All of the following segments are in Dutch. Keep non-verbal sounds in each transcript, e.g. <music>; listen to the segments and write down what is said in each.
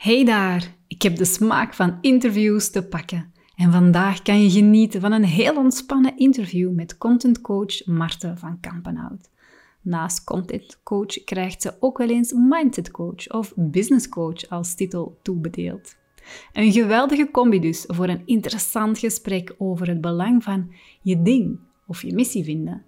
Hey daar, ik heb de smaak van interviews te pakken. En vandaag kan je genieten van een heel ontspannen interview met contentcoach Marten van Kampenhout. Naast contentcoach krijgt ze ook wel eens mindset coach of business coach als titel toebedeeld. Een geweldige combi dus voor een interessant gesprek over het belang van je ding of je missie vinden.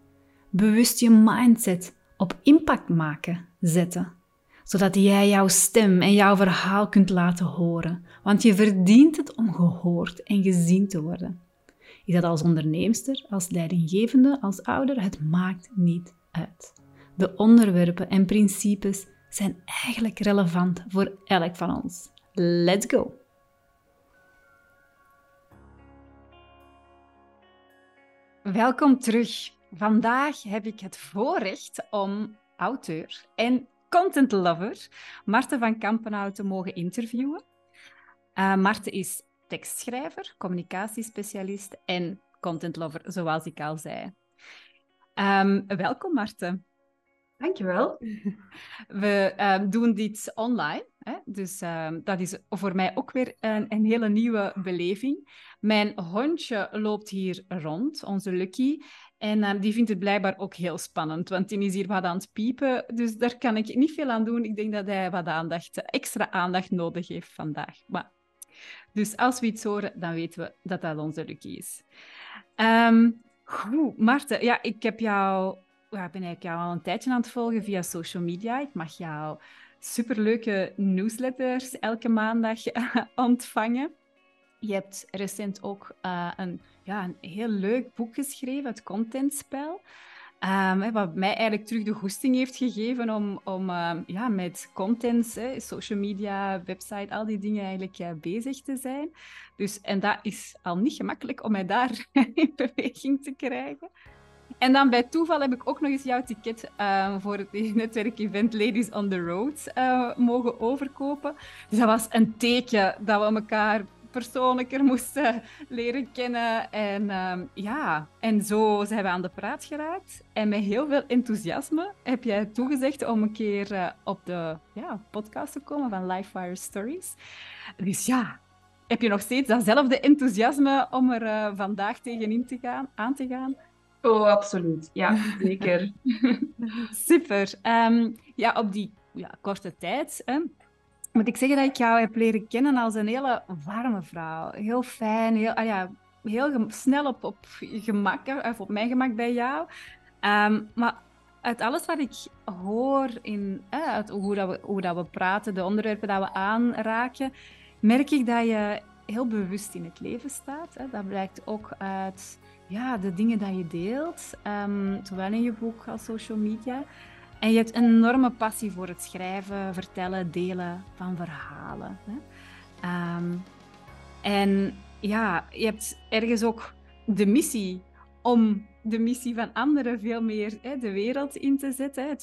Bewust je mindset op impact maken zetten zodat jij jouw stem en jouw verhaal kunt laten horen, want je verdient het om gehoord en gezien te worden. Is dat als onderneemster, als leidinggevende, als ouder? Het maakt niet uit. De onderwerpen en principes zijn eigenlijk relevant voor elk van ons. Let's go! Welkom terug. Vandaag heb ik het voorrecht om auteur en content lover, Marten van Kampenhout, te mogen interviewen. Uh, Marten is tekstschrijver, communicatiespecialist en content lover, zoals ik al zei. Um, welkom, Marten. Dankjewel. <laughs> We um, doen dit online, hè? dus um, dat is voor mij ook weer een, een, hele nieuwe beleving. Mijn hondje loopt hier rond, onze Lucky, en um, die vindt het blijkbaar ook heel spannend, want die is hier wat aan het piepen. Dus daar kan ik niet veel aan doen. Ik denk dat hij wat aandacht, extra aandacht nodig heeft vandaag. Maar, dus als we iets horen, dan weten we dat dat onze Lucky is. Um, goed, Marten, ja, ik heb jou, ben eigenlijk jou al een tijdje aan het volgen via social media. Ik mag jou superleuke newsletters elke maandag <laughs> ontvangen. Je hebt recent ook uh, een ja, een heel leuk boek geschreven, het Contentspel. Um, wat mij eigenlijk terug de goesting heeft gegeven om, om um, ja, met content, social media, website, al die dingen eigenlijk uh, bezig te zijn. Dus, en dat is al niet gemakkelijk om mij daar <laughs> in beweging te krijgen. En dan bij toeval heb ik ook nog eens jouw ticket uh, voor het <laughs> netwerkevent Ladies on the Road uh, mogen overkopen. Dus dat was een teken dat we elkaar persoonlijker moesten leren kennen. En um, ja, en zo zijn we aan de praat geraakt. En met heel veel enthousiasme heb jij toegezegd om een keer uh, op de ja, podcast te komen van Lifewire Stories. Dus ja, heb je nog steeds datzelfde enthousiasme om er uh, vandaag tegenin te gaan, aan te gaan? Oh, absoluut. Ja, <laughs> zeker. Super. Um, ja, op die ja, korte tijd hè, moet ik zeggen dat ik jou heb leren kennen als een hele warme vrouw. Heel fijn, heel, ah ja, heel snel op, op gemak, of op mijn gemak bij jou. Um, maar uit alles wat ik hoor, in, uit hoe, dat we, hoe dat we praten, de onderwerpen dat we aanraken, merk ik dat je heel bewust in het leven staat. Hè. Dat blijkt ook uit ja, de dingen die je deelt, um, zowel in je boek als social media. En je hebt een enorme passie voor het schrijven, vertellen, delen van verhalen. Hè? Um, en ja, je hebt ergens ook de missie om de missie van anderen veel meer hè, de wereld in te zetten.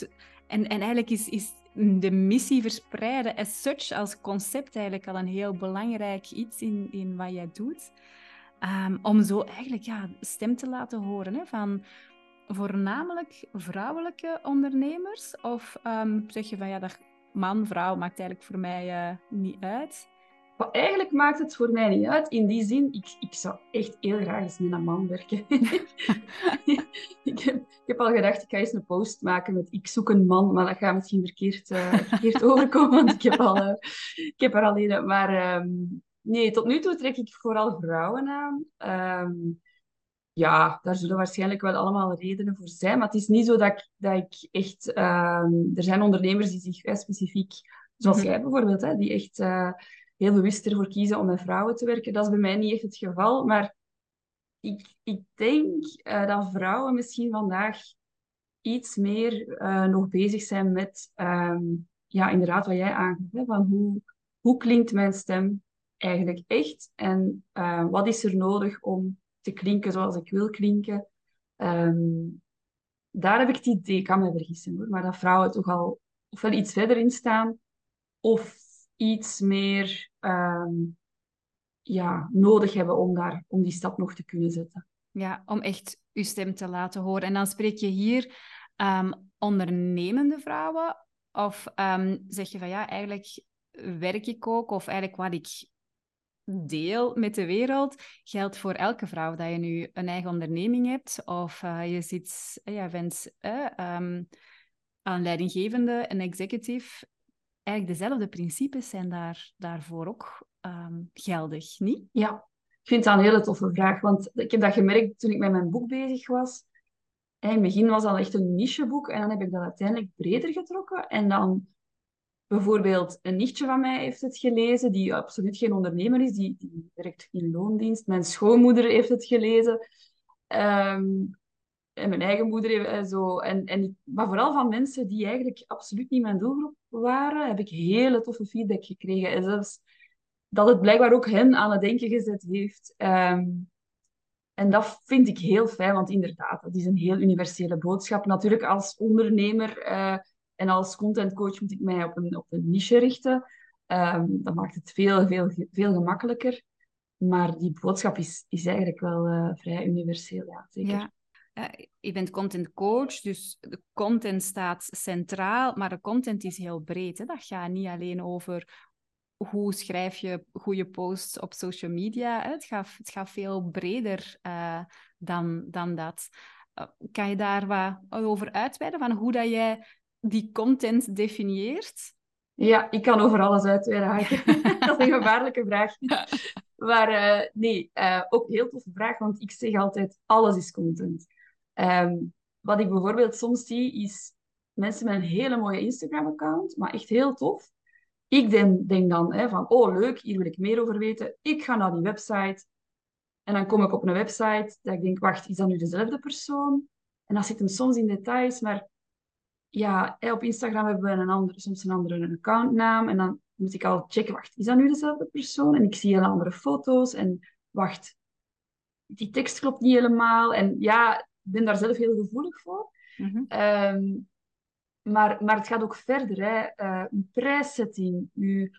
En, en eigenlijk is, is de missie verspreiden as such, als concept eigenlijk al een heel belangrijk iets in, in wat jij doet. Um, om zo eigenlijk ja, stem te laten horen hè, van voornamelijk vrouwelijke ondernemers? Of um, zeg je van ja, dat man, vrouw maakt eigenlijk voor mij uh, niet uit? Maar eigenlijk maakt het voor mij niet uit. In die zin, ik, ik zou echt heel graag eens met een man werken. <laughs> ik, heb, ik, heb, al gedacht, ik ga eens een post maken met ik zoek een man, maar dat gaat misschien verkeerd, uh, verkeerd overkomen, want ik heb, al, uh, ik heb er al een. Maar um, nee, tot nu toe trek ik vooral vrouwen aan. Um, ja, daar zullen waarschijnlijk wel allemaal redenen voor zijn. Maar het is niet zo dat ik, dat ik echt... Uh, er zijn ondernemers die zich specifiek, zoals mhm. jij bijvoorbeeld, hè, die echt uh, heel bewust ervoor kiezen om met vrouwen te werken. Dat is bij mij niet echt het geval. Maar ik, ik denk uh, dat vrouwen misschien vandaag iets meer eh, nog bezig zijn met... Um, ja, inderdaad, wat jij aangeeft. Van hoe, hoe klinkt mijn stem eigenlijk echt? En wat is er nodig om klinken zoals ik wil klinken. Um, daar heb ik het idee, ik kan me vergissen hoor, maar dat vrouwen toch al ofwel iets verder in staan of iets meer um, ja, nodig hebben om, daar, om die stap nog te kunnen zetten. Ja, om echt uw stem te laten horen. En dan spreek je hier um, ondernemende vrouwen of zeg je van ja, eigenlijk werk ik ook, of eigenlijk wat ik deel met de wereld, geldt voor elke vrouw. Dat je nu een eigen onderneming hebt, of uh, je zit, uh, je bent uh, um, een leidinggevende, een executive. Eigenlijk dezelfde principes zijn daar, daarvoor ook um, geldig, niet? Ja, ik vind dat een hele toffe vraag. Want ik heb dat gemerkt toen ik met mijn boek bezig was. In het begin was dat echt een nicheboek en dan heb ik dat uiteindelijk breder getrokken. En dan bijvoorbeeld een nichtje van mij heeft het gelezen, die absoluut geen ondernemer is, die, werkt in loondienst. Mijn schoonmoeder heeft het gelezen. Um, en mijn eigen moeder en zo. En, en, maar vooral van mensen die eigenlijk absoluut niet mijn doelgroep waren, heb ik hele toffe feedback gekregen. En zelfs dat het blijkbaar ook hen aan het denken gezet heeft. Um, en dat vind ik heel fijn, want inderdaad, dat is een heel universele boodschap. Natuurlijk, als ondernemer uh, en als contentcoach moet ik mij op een, op een niche richten. Um, dat maakt het veel, veel, veel gemakkelijker. Maar die boodschap is, is eigenlijk wel uh, vrij universeel, ja, zeker. Ja. Je bent content coach, dus de content staat centraal, maar de content is heel breed. Hè? Dat gaat niet alleen over hoe schrijf je goede posts op social media. Het, gaat, het gaat veel breder uh, dan, dan dat. Uh, kan je daar wat over uitweiden, van hoe dat jij die content definieert? Ja, ik kan over alles uitweiden. <laughs> <laughs> dat is een gevaarlijke vraag. Maar uh, nee, ook heel toffe vraag, want ik zeg altijd, alles is content. Um, wat ik bijvoorbeeld soms zie, is mensen met een hele mooie Instagram-account, maar echt heel tof. Ik denk, denk dan hè, van, oh leuk, hier wil ik meer over weten. Ik ga naar die website. En dan kom ik op een website dat ik denk, wacht, is dat nu dezelfde persoon? En dat zit hem soms in details, maar ja, op Instagram hebben we een andere, soms een andere accountnaam. En dan moet ik al checken, wacht, is dat nu dezelfde persoon? En ik zie hele andere foto's. En wacht, die tekst klopt niet helemaal. En ja, ik ben daar zelf heel gevoelig voor. Mm -hmm. um, maar, maar het gaat ook verder. Hè. Uh, prijszetting. U,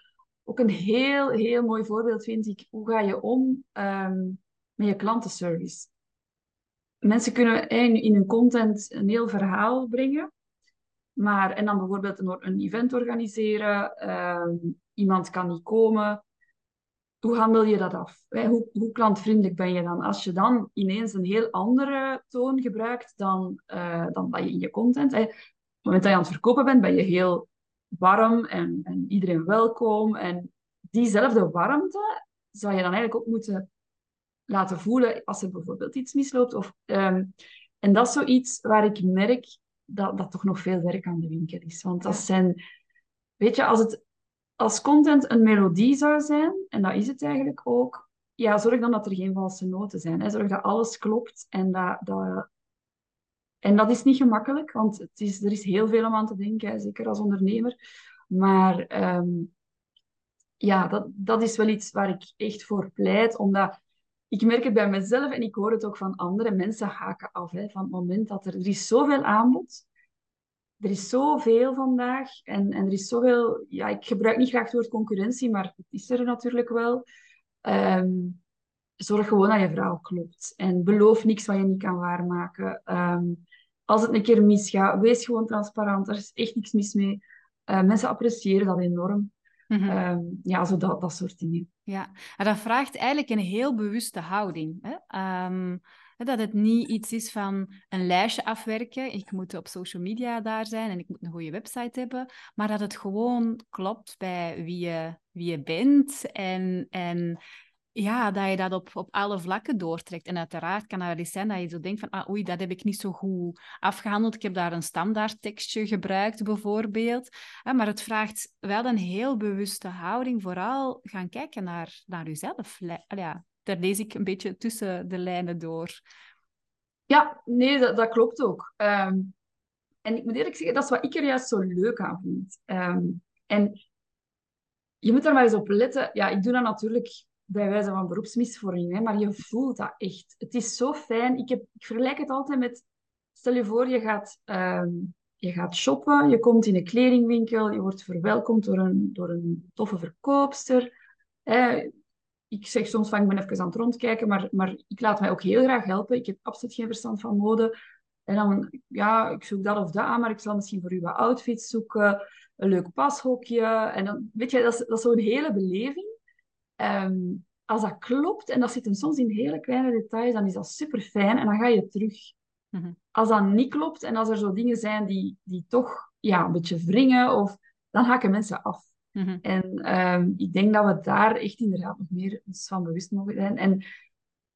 ook een heel, heel mooi voorbeeld vind ik. Hoe ga je om um, met je klantenservice? Mensen kunnen in hun content een heel verhaal brengen. Maar, en dan bijvoorbeeld een, een event organiseren. Um, iemand kan niet komen. Hoe handel je dat af? Hoe, hoe klantvriendelijk ben je dan? Als je dan ineens een heel andere toon gebruikt dan, uh, dan dat je in je content... Hè het moment dat je aan het verkopen bent, ben je heel warm en, en iedereen welkom. En diezelfde warmte zou je dan eigenlijk ook moeten laten voelen als er bijvoorbeeld iets misloopt. Of, um, en dat is zoiets waar ik merk dat, dat toch nog veel werk aan de winkel is. Want dat zijn... Weet je, als het als content een melodie zou zijn, en dat is het eigenlijk ook, ja, zorg dan dat er geen valse noten zijn. Hè. Zorg dat alles klopt en dat, dat, en dat is niet gemakkelijk, want het is, er is heel veel om aan te denken, zeker als ondernemer. Maar um, ja, dat, dat is wel iets waar ik echt voor pleit, omdat ik merk het bij mezelf en ik hoor het ook van andere mensen haken af. Hè, van het moment dat er, er is zoveel aanbod er is zoveel vandaag en, en er is zoveel... Ja, ik gebruik niet graag het woord concurrentie, maar het is er natuurlijk wel. Um, zorg gewoon dat je verhaal klopt. En beloof niks wat je niet kan waarmaken. Um, als het een keer misgaat, wees gewoon transparant. Er is echt niks mis mee. Uh, mensen appreciëren dat enorm. Mm -hmm. um, ja, zo dat, dat soort dingen. Ja, en dat vraagt eigenlijk een heel bewuste houding. Hè? Um, dat het niet iets is van een lijstje afwerken. Ik moet op social media daar zijn en ik moet een goede website hebben. Maar dat het gewoon klopt bij wie je, wie je bent. En, en ja, dat je dat op, op alle vlakken doortrekt. En uiteraard kan het wel eens zijn dat je zo denkt van, ah, oei, dat heb ik niet zo goed afgehandeld. Ik heb daar een standaard tekstje gebruikt, bijvoorbeeld. maar het vraagt wel een heel bewuste houding. Vooral gaan kijken naar, naar jezelf. Ja, daar lees ik een beetje tussen de lijnen door. Ja, nee, dat, dat klopt ook. Um, en ik moet eerlijk zeggen, dat is wat ik er juist zo leuk aan vind. Um, en je moet er maar eens op letten. Ja, ik doe dat natuurlijk bij wijze van beroepsmisvorming, hè, maar je voelt dat echt. Het is zo fijn. Ik, heb, ik vergelijk het altijd met, stel je voor, je gaat, um, je gaat shoppen, je komt in een kledingwinkel, je wordt verwelkomd door een, door een toffe verkoopster. Ik zeg soms van, ik ben even aan het rondkijken, maar, maar ik laat mij ook heel graag helpen. Ik heb absoluut geen verstand van mode. En dan, ja, ik zoek dat of dat aan, maar ik zal misschien voor u wat outfits zoeken. een leuk pashokje. En dan, weet je, dat is, dat is zo'n hele beleving. Ehm, als dat klopt, en dat zit hem soms in hele kleine details, dan is dat super fijn en dan ga je terug. Mhm. Als dat niet klopt en als er zo dingen zijn die, die toch ja, een beetje wringen, of, dan haken mensen af. Mhm. En ehm, ik denk dat we daar echt inderdaad nog meer ons van bewust mogen zijn. En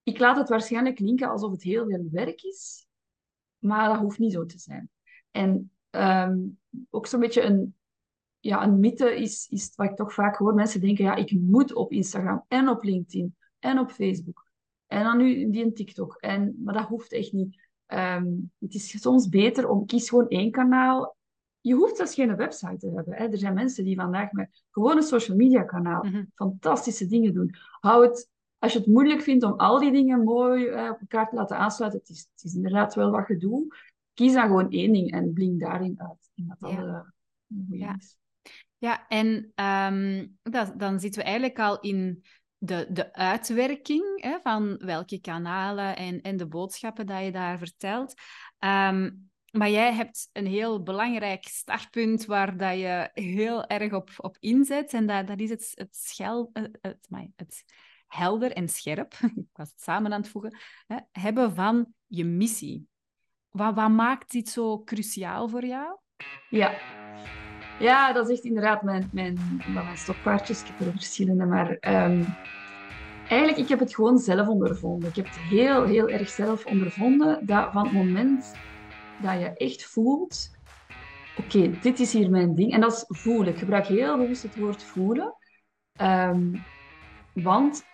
ik laat het waarschijnlijk klinken alsof het heel veel werk is, maar dat hoeft niet zo te zijn. En ehm, ook zo'n beetje een, ja, een mythe is, is wat ik toch vaak hoor. Mensen denken, ja, ik moet op Instagram en op LinkedIn en op Facebook. En dan nu die een TikTok. En, maar dat hoeft echt niet. Ehm, het is soms beter om, kies gewoon één kanaal. Je hoeft zelfs geen website te hebben. Hè. Er zijn mensen die vandaag met gewoon een social media kanaal Mhm. fantastische dingen doen. Hou het, als je het moeilijk vindt om al die dingen mooi eh, op elkaar te laten aansluiten, het is, het is inderdaad wel wat gedoe. Kies dan gewoon één ding en blink daarin uit. Denk dat Ja. eh, een goeie Ja. is. Ja, en ehm, dat, dan zitten we eigenlijk al in de, de uitwerking hè, van welke kanalen en, en de boodschappen dat je daar vertelt. Ehm, maar jij hebt een heel belangrijk startpunt waar dat je heel erg op, op inzet. En dat, dat is het, het, schel, eh, het, het helder en scherp, <laughs> ik was het samen aan het voegen, hè, hebben van je missie. Wat, wat maakt dit zo cruciaal voor jou? Ja. Ja, dat is echt inderdaad mijn, mijn, mijn stokpaardjes. Ik heb er verschillende, maar ehm, eigenlijk, ik heb het gewoon zelf ondervonden. Ik heb het heel, heel erg zelf ondervonden, dat van het moment dat je echt voelt, oké, dit is hier mijn ding. En dat is voelen. Ik gebruik heel bewust het woord voelen. Ehm, want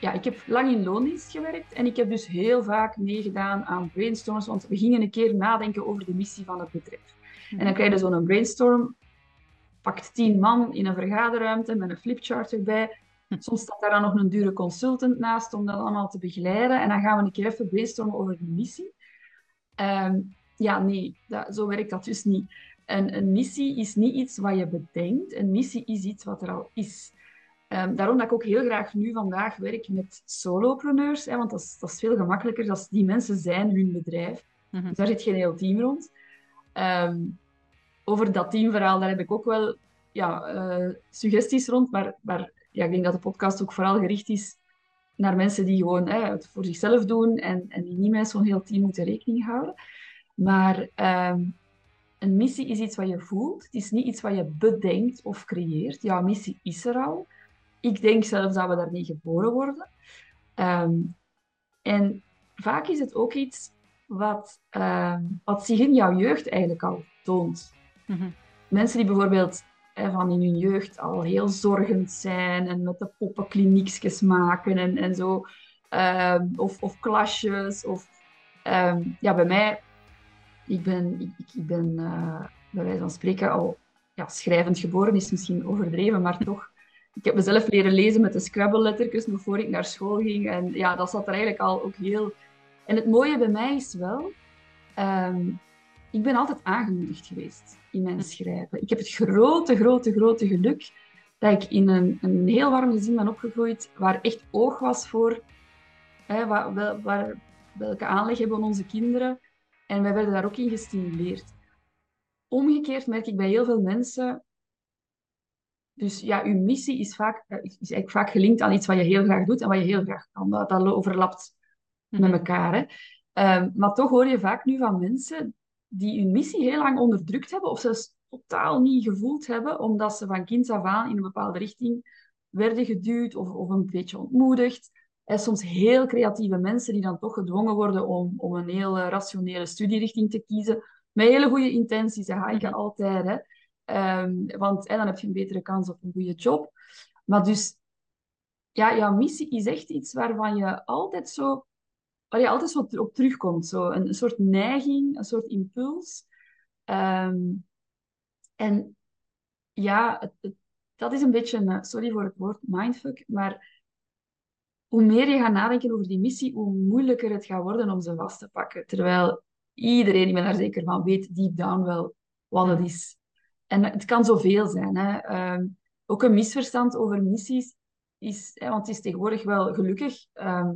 ja, ik heb lang in loondienst gewerkt en ik heb dus heel vaak meegedaan aan brainstorms, want we gingen een keer nadenken over de missie van het bedrijf. En dan krijg je zo'n brainstorm, pakt tien man in een vergaderruimte met een flipchart erbij. Soms staat daar dan nog een dure consultant naast om dat allemaal te begeleiden. En dan gaan we een keer even brainstormen over de missie. Ehm, ja, nee, dat, zo werkt dat dus niet. Een, een missie is niet iets wat je bedenkt. Een missie is iets wat er al is. Ehm, daarom dat ik ook heel graag nu vandaag werk met solopreneurs, hè, want dat is, dat is veel gemakkelijker. Dat is, die mensen zijn hun bedrijf. Mhm. Dus daar zit geen heel team rond. Ehm, over dat teamverhaal, daar heb ik ook wel ja, eh, suggesties rond. Maar, maar ja, ik denk dat de podcast ook vooral gericht is naar mensen die gewoon hè, het voor zichzelf doen en, en die niet met zo'n heel team moeten rekening houden. Maar ehm, een missie is iets wat je voelt. Het is niet iets wat je bedenkt of creëert. Jouw missie is er al. Ik denk zelfs dat we daarmee geboren worden. Ehm, en vaak is het ook iets wat, ehm, wat zich in jouw jeugd eigenlijk al toont. Mhm. Mensen die bijvoorbeeld hè, van in hun jeugd al heel zorgend zijn en met de poppen kliniekjes maken en, en zo. Ehm, of, of klasjes. Of, ehm, ja, bij mij, ik ben, ik, ik- ben eh, bij wijze van spreken al ja, schrijvend geboren, is misschien overdreven, maar toch. Ik heb mezelf leren lezen met de Scrabble-lettertjes nog voor ik naar school ging. En ja, dat zat er eigenlijk al ook heel... En het mooie bij mij is wel, ehm, ik ben altijd aangemoedigd geweest in mijn schrijven. Ik heb het grote, grote, grote geluk dat ik in een, een heel warm gezin ben opgegroeid, waar echt oog was voor hè, waar, wel- waar, welke aanleg hebben onze kinderen. En wij werden daar ook in gestimuleerd. Omgekeerd merk ik bij heel veel mensen. Dus ja, uw missie is, vaak, eh, is eigenlijk vaak gelinkt aan iets wat je heel graag doet en wat je heel graag kan. Dat, dat overlapt met Mhm. elkaar. Hè. Ehm, maar toch hoor je vaak nu van mensen die hun missie heel lang onderdrukt hebben of zelfs totaal niet gevoeld hebben, omdat ze van kinds af aan in een bepaalde richting werden geduwd of, of een beetje ontmoedigd. En soms heel creatieve mensen die dan toch gedwongen worden om, om een heel eh, rationele studierichting te kiezen. Met hele goede intenties, dat ga ik altijd. Hè. Ehm, want dan heb je een betere kans op een goede job. Maar dus, ja, jouw missie is echt iets waarvan je altijd zo waar je altijd zo op terugkomt. Zo een, een soort neiging, een soort impuls. Ehm, en ja, het, het- dat is een beetje, een, sorry voor het woord mindfuck, maar hoe meer je gaat nadenken over die missie, hoe moeilijker het gaat worden om ze vast te pakken. Terwijl iedereen, ik ben daar zeker van, weet deep down wel wat het is. En het kan zoveel zijn. Hè. Ehm, ook een misverstand over missies is, hè, want het is tegenwoordig wel gelukkig. ehm,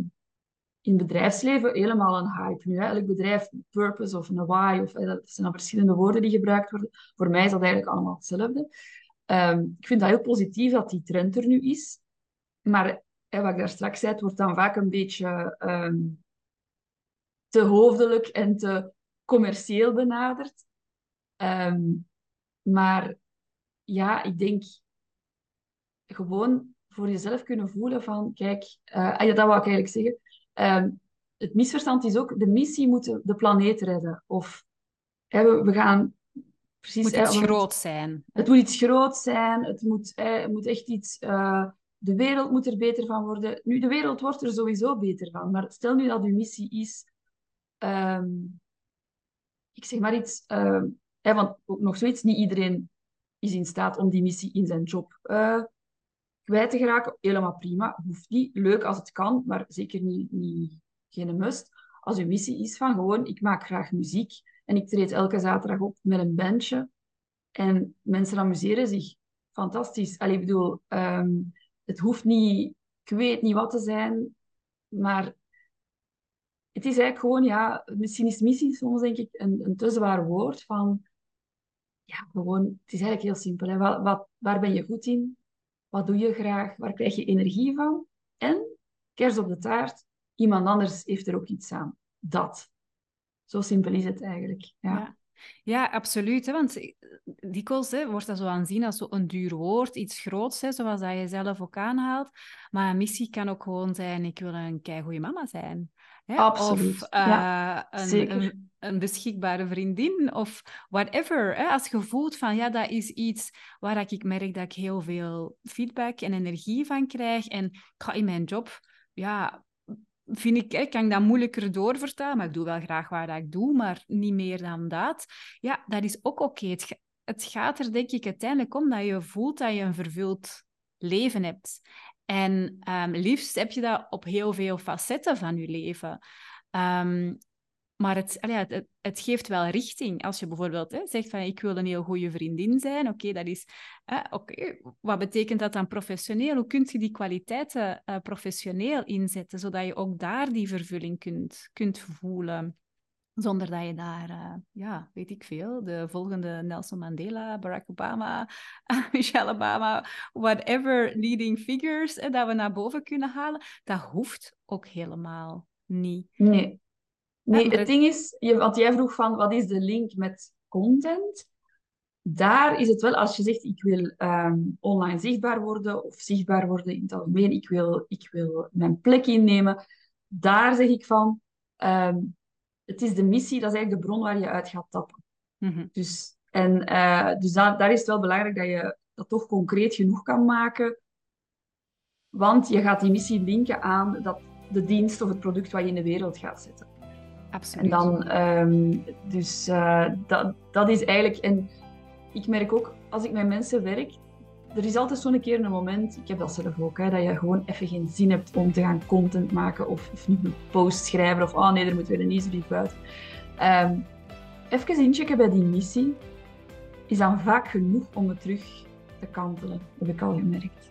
in bedrijfsleven helemaal een hype nu. Hè. Elk bedrijf, purpose of een why, of, dat zijn dan verschillende woorden die gebruikt worden. Voor mij is dat eigenlijk allemaal hetzelfde. Ehm, ik vind dat heel positief dat die trend er nu is. Maar hè, wat ik daar straks zei, het wordt dan vaak een beetje ehm, te hoofdelijk en te commercieel benaderd. Ehm, maar ja, ik denk gewoon voor jezelf kunnen voelen van, kijk, uh, dat wou ik eigenlijk zeggen. Ehm, het misverstand is ook, de missie moet de planeet redden. Of we, we gaan precies... Het moet iets groot zijn. Het moet iets groot zijn. Het moet, het moet echt iets... Uh, de wereld moet er beter van worden. Nu, de wereld wordt er sowieso beter van. Maar stel nu dat uw missie is... Um, ik zeg maar iets... Hè, want ook nog zoiets, niet iedereen is in staat om die missie in zijn job uh, kwijt te geraken. Helemaal prima, hoeft niet. Leuk als het kan, maar zeker niet, niet geen must. Als uw missie is van gewoon, ik maak graag muziek en ik treed elke zaterdag op met een bandje en mensen amuseren zich. Fantastisch. Allee, ik bedoel, um, het hoeft niet, ik weet niet wat te zijn, maar het is eigenlijk gewoon, ja, misschien is missie soms denk ik een, een te zwaar woord van, ja, gewoon, het is eigenlijk heel simpel. Hè? Wat, waar ben je goed in? Wat doe je graag? Waar krijg je energie van? En, kers op de taart, iemand anders heeft er ook iets aan. Dat. Zo simpel is het eigenlijk. Ja, ja. ja absoluut. Hè? Want eh, dikwijls hè, wordt dat zo aanzien als zo een duur woord, iets groots, hè, zoals dat je zelf ook aanhaalt. Maar een missie kan ook gewoon zijn, ik wil een keigoede mama zijn. Hè? Absoluut. Of uh, een, een, een, beschikbare vriendin of whatever. Hè? Als je voelt van ja, dat is iets waar ik merk dat ik heel veel feedback en energie van krijg. En ik ga in mijn job, ja, vind ik, ik kan dat moeilijker doorvertalen, maar ik doe wel graag waar dat ik doe, maar niet meer dan dat. Ja, dat is ook oké. Het, gaat er denk ik uiteindelijk om dat je voelt dat je een vervuld leven hebt. En um, liefst heb je dat op heel veel facetten van je leven. Um, maar het, het, het, geeft wel richting. Als je bijvoorbeeld hè, zegt van ik wil een heel goede vriendin zijn. Oké, dat is... Oké, wat betekent dat dan professioneel? Hoe kun je die kwaliteiten uh, professioneel inzetten, zodat je ook daar die vervulling kunt, kunt voelen? Zonder dat je daar, uh, ja, weet ik veel, de volgende Nelson Mandela, Barack Obama, <laughs> Michelle Obama, whatever leading figures dat we naar boven kunnen halen, dat hoeft ook helemaal niet. Nee. Nee, het ding is, je, want jij vroeg van wat is de link met content? Daar is het wel, als je zegt ik wil ehm, online zichtbaar worden of zichtbaar worden in het algemeen, ik wil, ik wil mijn plek innemen, daar zeg ik van, ehm, het is de missie, dat is eigenlijk de bron waar je uit gaat tappen. Mhm. Dus, en, uh, dus daar, daar is het wel belangrijk dat je dat toch concreet genoeg kan maken, want je gaat die missie linken aan dat, de dienst of het product wat je in de wereld gaat zetten. Absoluut. En dan, um, dus uh, dat, dat is eigenlijk, en ik merk ook als ik met mensen werk, er is altijd zo'n keer een moment, ik heb dat zelf ook, hè, dat je gewoon even geen zin hebt om te gaan content maken of, of een post schrijven of oh nee, er moet weer een nieuwsbrief buiten. Um, even inchecken bij die missie is dan vaak genoeg om het terug te kantelen, heb ik al gemerkt.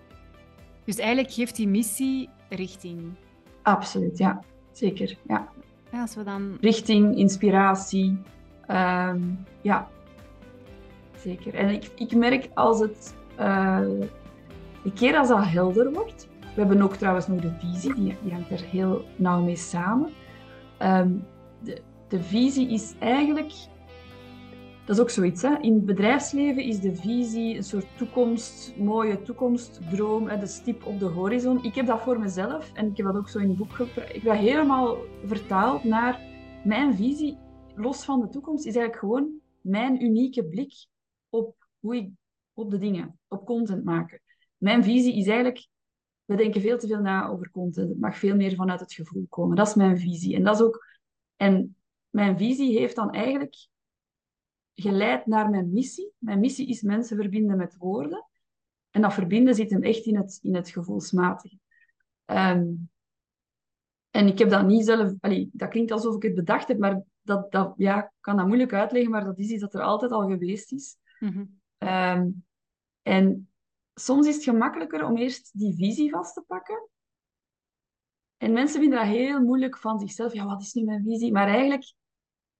Dus eigenlijk geeft die missie richting? Absoluut, ja. Zeker, ja. Als we dan... Richting, inspiratie. Um, ja, zeker. En ik, ik merk als het uh, een keer als dat helder wordt, we hebben ook trouwens nog de visie, die, die hangt er heel nauw mee samen. Um, de, de visie is eigenlijk, dat is ook zoiets, hè? in het bedrijfsleven is de visie een soort toekomst, mooie toekomstdroom, hè? de stip op de horizon. Ik heb dat voor mezelf en ik heb dat ook zo in het boek Ik heb dat helemaal vertaald naar mijn visie, los van de toekomst, is eigenlijk gewoon mijn unieke blik op hoe ik op de dingen, op content maken. Mijn visie is eigenlijk, we denken veel te veel na over content. Het mag veel meer vanuit het gevoel komen. Dat is mijn visie. En dat is ook, en mijn visie heeft dan eigenlijk geleid naar mijn missie. Mijn missie is mensen verbinden met woorden. En dat verbinden zit hem echt in het, in het gevoelsmatige. Ehm, en ik heb dat niet zelf... Allee, dat klinkt alsof ik het bedacht heb, maar dat, dat, ja, ik kan dat moeilijk uitleggen, maar dat is iets dat er altijd al geweest is. Mm en soms is het gemakkelijker om eerst die visie vast te pakken. En mensen vinden dat heel moeilijk van zichzelf. Ja, wat is nu mijn visie? Maar eigenlijk,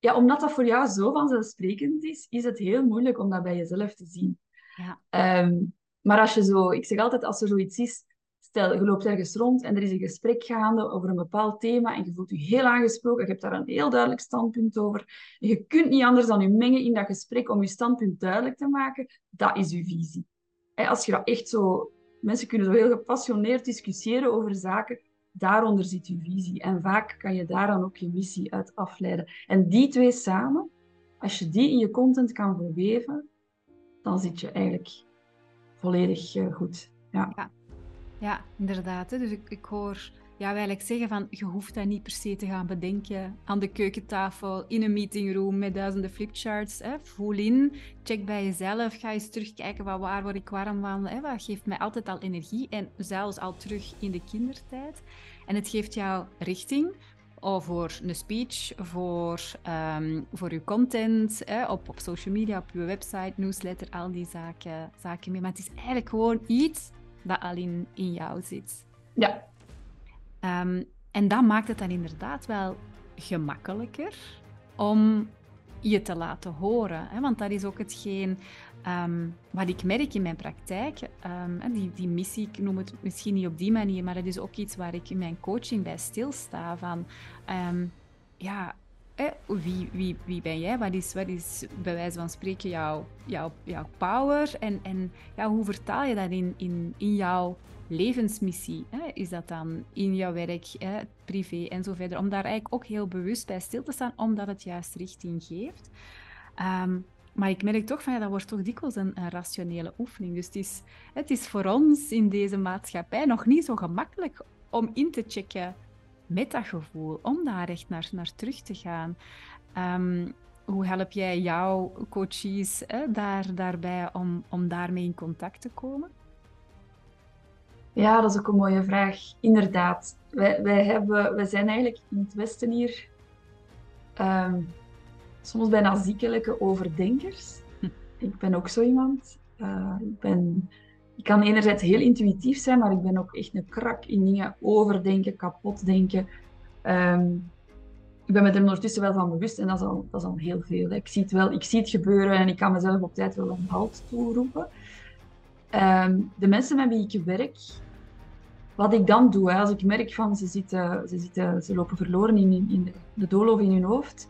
ja, omdat dat voor jou zo vanzelfsprekend is, is het heel moeilijk om dat bij jezelf te zien. Ja. Ehm, maar als je zo, ik zeg altijd, als er zoiets is, stel je loopt ergens rond en er is een gesprek gaande over een bepaald thema en je voelt je heel aangesproken, je hebt daar een heel duidelijk standpunt over. En je kunt niet anders dan je mengen in dat gesprek om je standpunt duidelijk te maken. Dat is je visie. als je dat echt zo, mensen kunnen zo heel gepassioneerd discussiëren over zaken, daaronder zit je visie. En vaak kan je daar dan ook je missie uit afleiden. En die twee samen, als je die in je content kan verweven, dan zit je eigenlijk volledig eh, goed. Ja. ja. Ja, inderdaad. Dus ik, ik hoor ja, eigenlijk zeggen van je hoeft dat niet per se te gaan bedenken aan de keukentafel, in een meetingroom met duizenden flipcharts. Hè. Voel in, check bij jezelf, ga eens terugkijken van waar word ik warm van, hè. wat geeft mij altijd al energie en zelfs al terug in de kindertijd. En het geeft jou richting, of voor een speech, voor, um, voor je content, hè, op, op social media, op je website, newsletter, al die zaken, zaken mee. Maar het is eigenlijk gewoon iets dat al in, in jou zit. Ja. Um, en dat maakt het dan inderdaad wel gemakkelijker om je te laten horen. Hè? Want dat is ook hetgeen um, wat ik merk in mijn praktijk. Um, die, die missie, ik noem het misschien niet op die manier, maar dat is ook iets waar ik in mijn coaching bij stilsta. Van, ja, wie, wie, wie ben jij? Wat is, wat is bij wijze van spreken jouw, jouw, jouw power? En, en ja, hoe vertaal je dat in, in, in jouw levensmissie? Hè? Is dat dan in jouw werk, hè, privé en zo verder? Om daar eigenlijk ook heel bewust bij stil te staan, omdat het juist richting geeft. Um, maar ik merk toch van ja, dat wordt toch dikwijls een, rationele oefening. Dus het is, het is voor ons in deze maatschappij nog niet zo gemakkelijk om in te checken met dat gevoel, om daar echt naar, naar terug te gaan. Um, hoe help jij jouw coaches hè, daar, daarbij om, om daarmee in contact te komen? Ja, dat is ook een mooie vraag. Inderdaad. Wij, wij, hebben, wij zijn eigenlijk in het Westen hier um, soms bijna ziekelijke overdenkers. Ik ben ook zo iemand. Uh, ik ben ik kan enerzijds heel intuïtief zijn, maar ik ben ook echt een krak in dingen overdenken, kapot denken. Ehm, ik ben me er ondertussen wel van bewust en dat is al, dat heel veel. Ik zie, het wel, ik zie het gebeuren en ik kan mezelf op tijd wel een halt toeroepen. Um, de mensen met wie ik werk, wat ik dan doe, als ik merk van ze, zitten, ze, zitten, ze lopen verloren in, in de, doolhof in hun hoofd,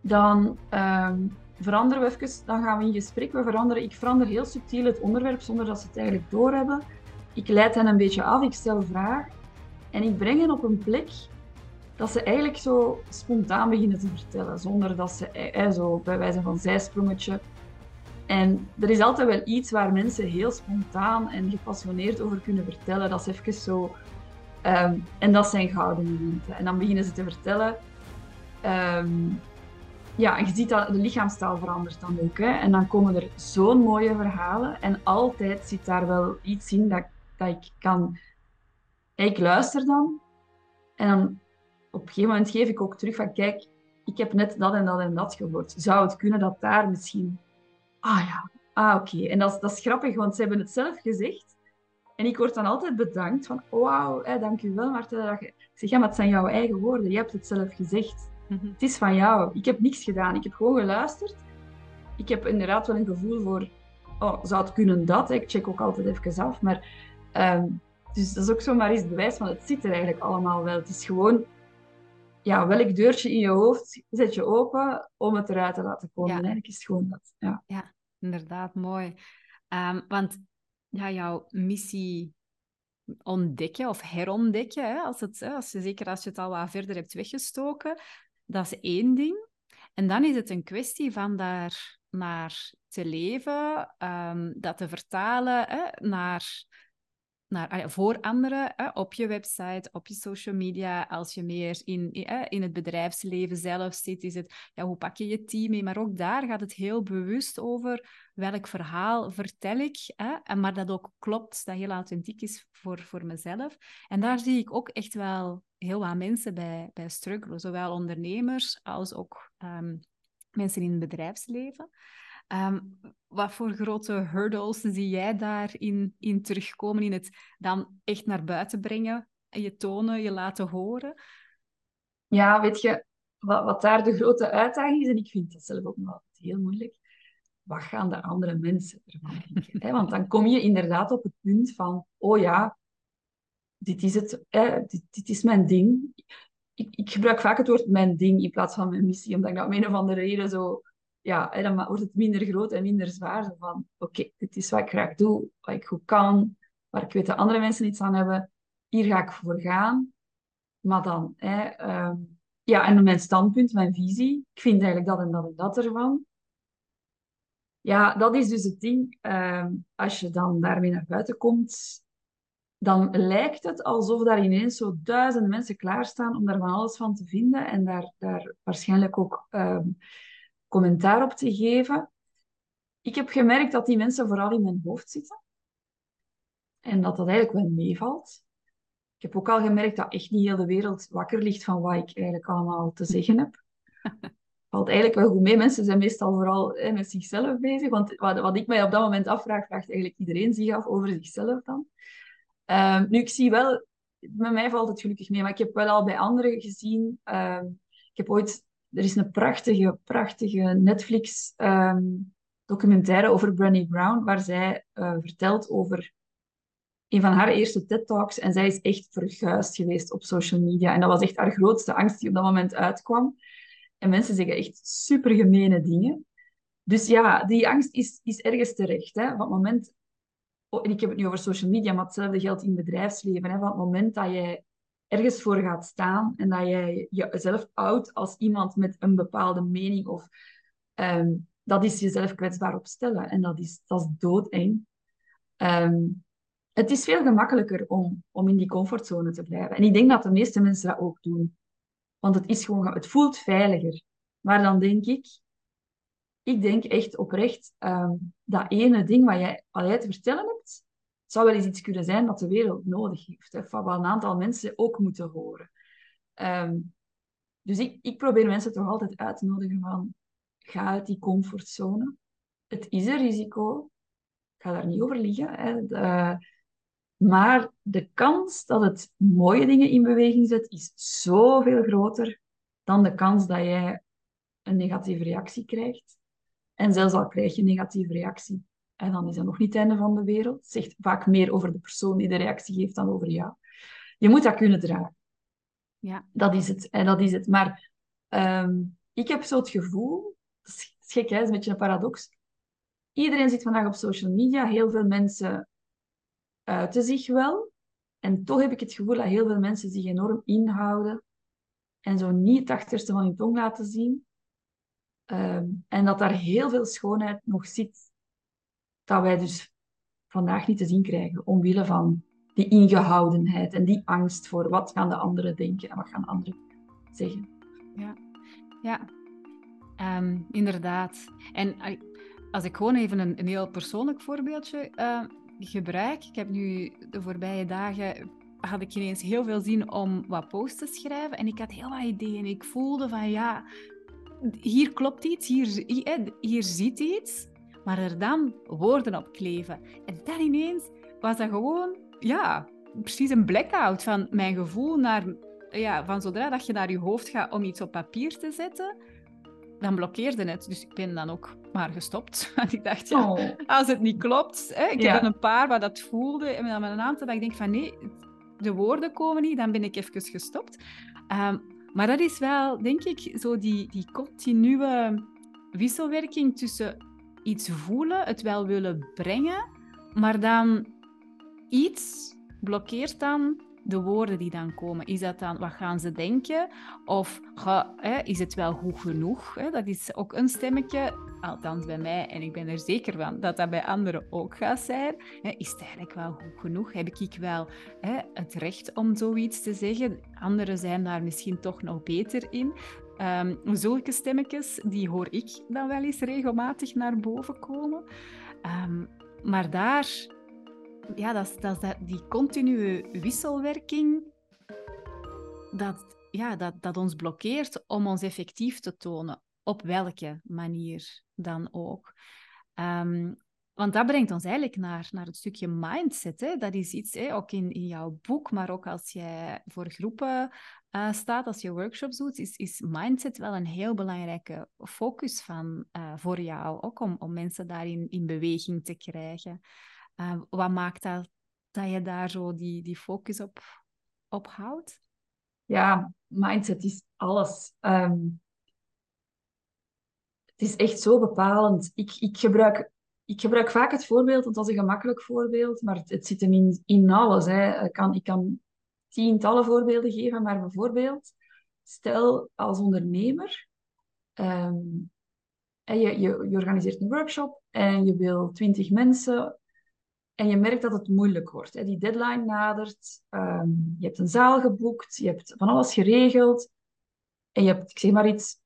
dan um, veranderen we even, dan gaan we in gesprek. We veranderen, ik verander heel subtiel het onderwerp zonder dat ze het eigenlijk doorhebben. Ik leid hen een beetje af, ik stel vragen en ik breng hen op een plek dat ze eigenlijk zo spontaan beginnen te vertellen, zonder dat ze eh, eh zo bij wijze van zijsprongetje. En er is altijd wel iets waar mensen heel spontaan en gepassioneerd over kunnen vertellen. Dat is even zo. Um, en dat zijn gouden momenten. En dan beginnen ze te vertellen. Um, ja, je ziet dat de lichaamstaal verandert dan ook. Hè? En dan komen er zo'n mooie verhalen. En altijd zit daar wel iets in dat, dat ik kan... Ik luister dan. En dan op een gegeven moment geef ik ook terug van... Kijk, ik heb net dat en dat en dat gehoord. Zou het kunnen dat daar misschien... Ah ja, ah oké. En dat is, dat is grappig, want ze hebben het zelf gezegd. En ik word dan altijd bedankt van... Wauw, dank u wel, Martella. Ik zeg, ja, maar het zijn jouw eigen woorden. Je hebt het zelf gezegd. Mhm. Het is van jou. Ik heb niks gedaan. Ik heb gewoon geluisterd. Ik heb inderdaad wel een gevoel voor, oh, zou het kunnen dat? Ik check ook altijd even af. Maar, ehm, dus dat is ook zomaar eens bewijs van het zit er eigenlijk allemaal wel. Het is gewoon, ja, welk deurtje in je hoofd zet je open om het eruit te laten komen. Ja. Eigenlijk is het gewoon dat. Ja, ja inderdaad, mooi. Um, want ja, jouw missie ontdekken of herontdekken, hè, als het, als je, zeker als je het al wat verder hebt weggestoken, dat is één ding. En dan is het een kwestie van daar naar te leven, um, dat te vertalen hè, naar, naar, voor anderen, hè, op je website, op je social media. Als je meer in, in het bedrijfsleven zelf zit, is het ja, hoe pak je je team mee. Maar ook daar gaat het heel bewust over welk verhaal vertel ik, hè, maar dat ook klopt, dat heel authentiek is voor, voor mezelf. En daar zie ik ook echt wel heel wat mensen bij, bij struggelen, zowel ondernemers als ook um, mensen in het bedrijfsleven. Um, wat voor grote hurdles zie jij daarin in terugkomen, in het dan echt naar buiten brengen je tonen, je laten horen? Ja, weet je, wat, wat daar de grote uitdaging is, en ik vind dat zelf ook nog heel moeilijk, wat gaan de andere mensen ervan denken? Want dan kom je inderdaad op het punt van, oh ja, dit is het, dit, dit, is mijn ding. Ik, ik, gebruik vaak het woord mijn ding in plaats van mijn missie, omdat ik dat om een of andere reden zo, ja, dan wordt het minder groot en minder zwaar. Van, oké, dit is wat ik graag doe, wat ik goed kan, waar ik weet dat andere mensen iets aan hebben. Hier ga ik voor gaan. Maar dan, hè, ehm, ja, en mijn standpunt, mijn visie, ik vind eigenlijk dat en dat en dat ervan. Ja, dat is dus het ding. Ehm, als je dan daarmee naar buiten komt, dan lijkt het alsof daar ineens zo duizenden mensen klaarstaan om daar van alles van te vinden en daar, daar waarschijnlijk ook ehm, commentaar op te geven. Ik heb gemerkt dat die mensen vooral in mijn hoofd zitten en dat dat eigenlijk wel meevalt. Ik heb ook al gemerkt dat echt niet heel de wereld wakker ligt van wat ik eigenlijk allemaal te zeggen heb. <laughs> Valt eigenlijk wel goed mee. Mensen zijn meestal vooral hè, met zichzelf bezig. Want wat, wat ik mij op dat moment afvraag, vraagt eigenlijk iedereen zich af over zichzelf dan. Um, nu, ik zie wel, met mij valt het gelukkig mee, maar ik heb wel al bij anderen gezien. Um, ik heb ooit, er is een prachtige, prachtige Netflix um, documentaire over Brené Brown, waar zij uh, vertelt over een van haar eerste TED-talks. En zij is echt verguisd geweest op social media. En dat was echt haar grootste angst die op dat moment uitkwam. En mensen zeggen echt super gemene dingen. Dus ja, die angst is, is ergens terecht. Hè? Het moment, oh, en ik heb het nu over social media, maar hetzelfde geldt in bedrijfsleven. Hè? Van het moment dat jij ergens voor gaat staan en dat jij jezelf oudt als iemand met een bepaalde mening, of, um, dat is jezelf kwetsbaar opstellen. En dat is, dat is doodeng. Um, het is veel gemakkelijker om, om in die comfortzone te blijven. En ik denk dat de meeste mensen dat ook doen. Want het, is gewoon, het voelt veiliger. Maar dan denk ik, ik denk echt oprecht, um, dat ene ding wat jij, jij te vertellen hebt, zou wel eens iets kunnen zijn dat de wereld nodig heeft. Hè, wat een aantal mensen ook moeten horen. Um, dus ik, ik probeer mensen toch altijd uit te nodigen van, ga uit die comfortzone. Het is een risico. Ik ga daar niet over liggen. Hè. De, maar de kans dat het mooie dingen in beweging zet, is zoveel groter dan de kans dat jij een negatieve reactie krijgt. En zelfs al krijg je een negatieve reactie, en dan is dat nog niet het einde van de wereld. Het zegt vaak meer over de persoon die de reactie geeft dan over jou. Je moet dat kunnen dragen. Ja. Dat is het. En dat is het. Maar um, ik heb zo het gevoel, dat is gek, hè? dat is een beetje een paradox. Iedereen zit vandaag op social media. Heel veel mensen uiten zich wel. En toch heb ik het gevoel dat heel veel mensen zich enorm inhouden en zo niet het achterste van hun tong laten zien. Ehm, en dat daar heel veel schoonheid nog zit, dat wij dus vandaag niet te zien krijgen, omwille van die ingehoudenheid en die angst voor wat gaan de anderen denken en wat gaan anderen zeggen. Ja, ja. Um, inderdaad. En als ik gewoon even een, een heel persoonlijk voorbeeldje uh, gebruik. Ik heb nu de voorbije dagen had ik ineens heel veel zin om wat posts te schrijven. En ik had heel wat ideeën. Ik voelde van ja, hier klopt iets, hier, hier zit iets. Maar er dan woorden op kleven. En dan ineens was dat gewoon, ja, precies een blackout van mijn gevoel naar, ja, van zodra dat je naar je hoofd gaat om iets op papier te zetten, dan blokkeerde het. Dus ik ben dan ook maar gestopt. <laughs> Want ik dacht, ja, oh. als het niet klopt... Hè, ik heb een paar waar dat voelde. En dan met een aantal dat ik denk van, nee, de woorden komen niet. Dan ben ik even gestopt. Ehm, maar dat is wel, denk ik, zo die, die continue wisselwerking tussen iets voelen, het wel willen brengen, maar dan iets blokkeert dan de woorden die dan komen. Is dat dan, wat gaan ze denken? Of ga, hè, is het wel goed genoeg? Hè? Dat is ook een stemmetje, althans bij mij, en ik ben er zeker van dat dat bij anderen ook gaat zijn. Hè? Is het eigenlijk wel goed genoeg? Heb ik wel het recht om zoiets te zeggen? Anderen zijn daar misschien toch nog beter in. Um, zulke stemmetjes, die hoor ik dan wel eens regelmatig naar boven komen. Um, maar daar ja, dat dat is die continue wisselwerking dat, ja, dat, dat ons blokkeert om ons effectief te tonen. Op welke manier dan ook. Um, Want dat brengt ons eigenlijk naar, naar het stukje mindset. Hè? Dat is iets, hè, ook in, in jouw boek, maar ook als jij voor groepen uh, staat, als je workshops doet, is, is mindset wel een heel belangrijke focus van, uh, voor jou. Ook om, om mensen daarin in beweging te krijgen. Uh, wat maakt dat, dat je daar zo die, die focus op, op houdt? Ja, mindset is alles. Um, het is echt zo bepalend. Ik, ik, gebruik, ik gebruik vaak het voorbeeld, want dat is een gemakkelijk voorbeeld, maar het, zit hem in, in alles. Hè. Kan, ik kan tientallen voorbeelden geven, maar bijvoorbeeld, stel als ondernemer, en je, je, je organiseert een workshop en je wil twintig mensen en je merkt dat het moeilijk wordt. Hè. Die deadline nadert, um, je hebt een zaal geboekt, je hebt van alles geregeld en je hebt, ik zeg maar iets,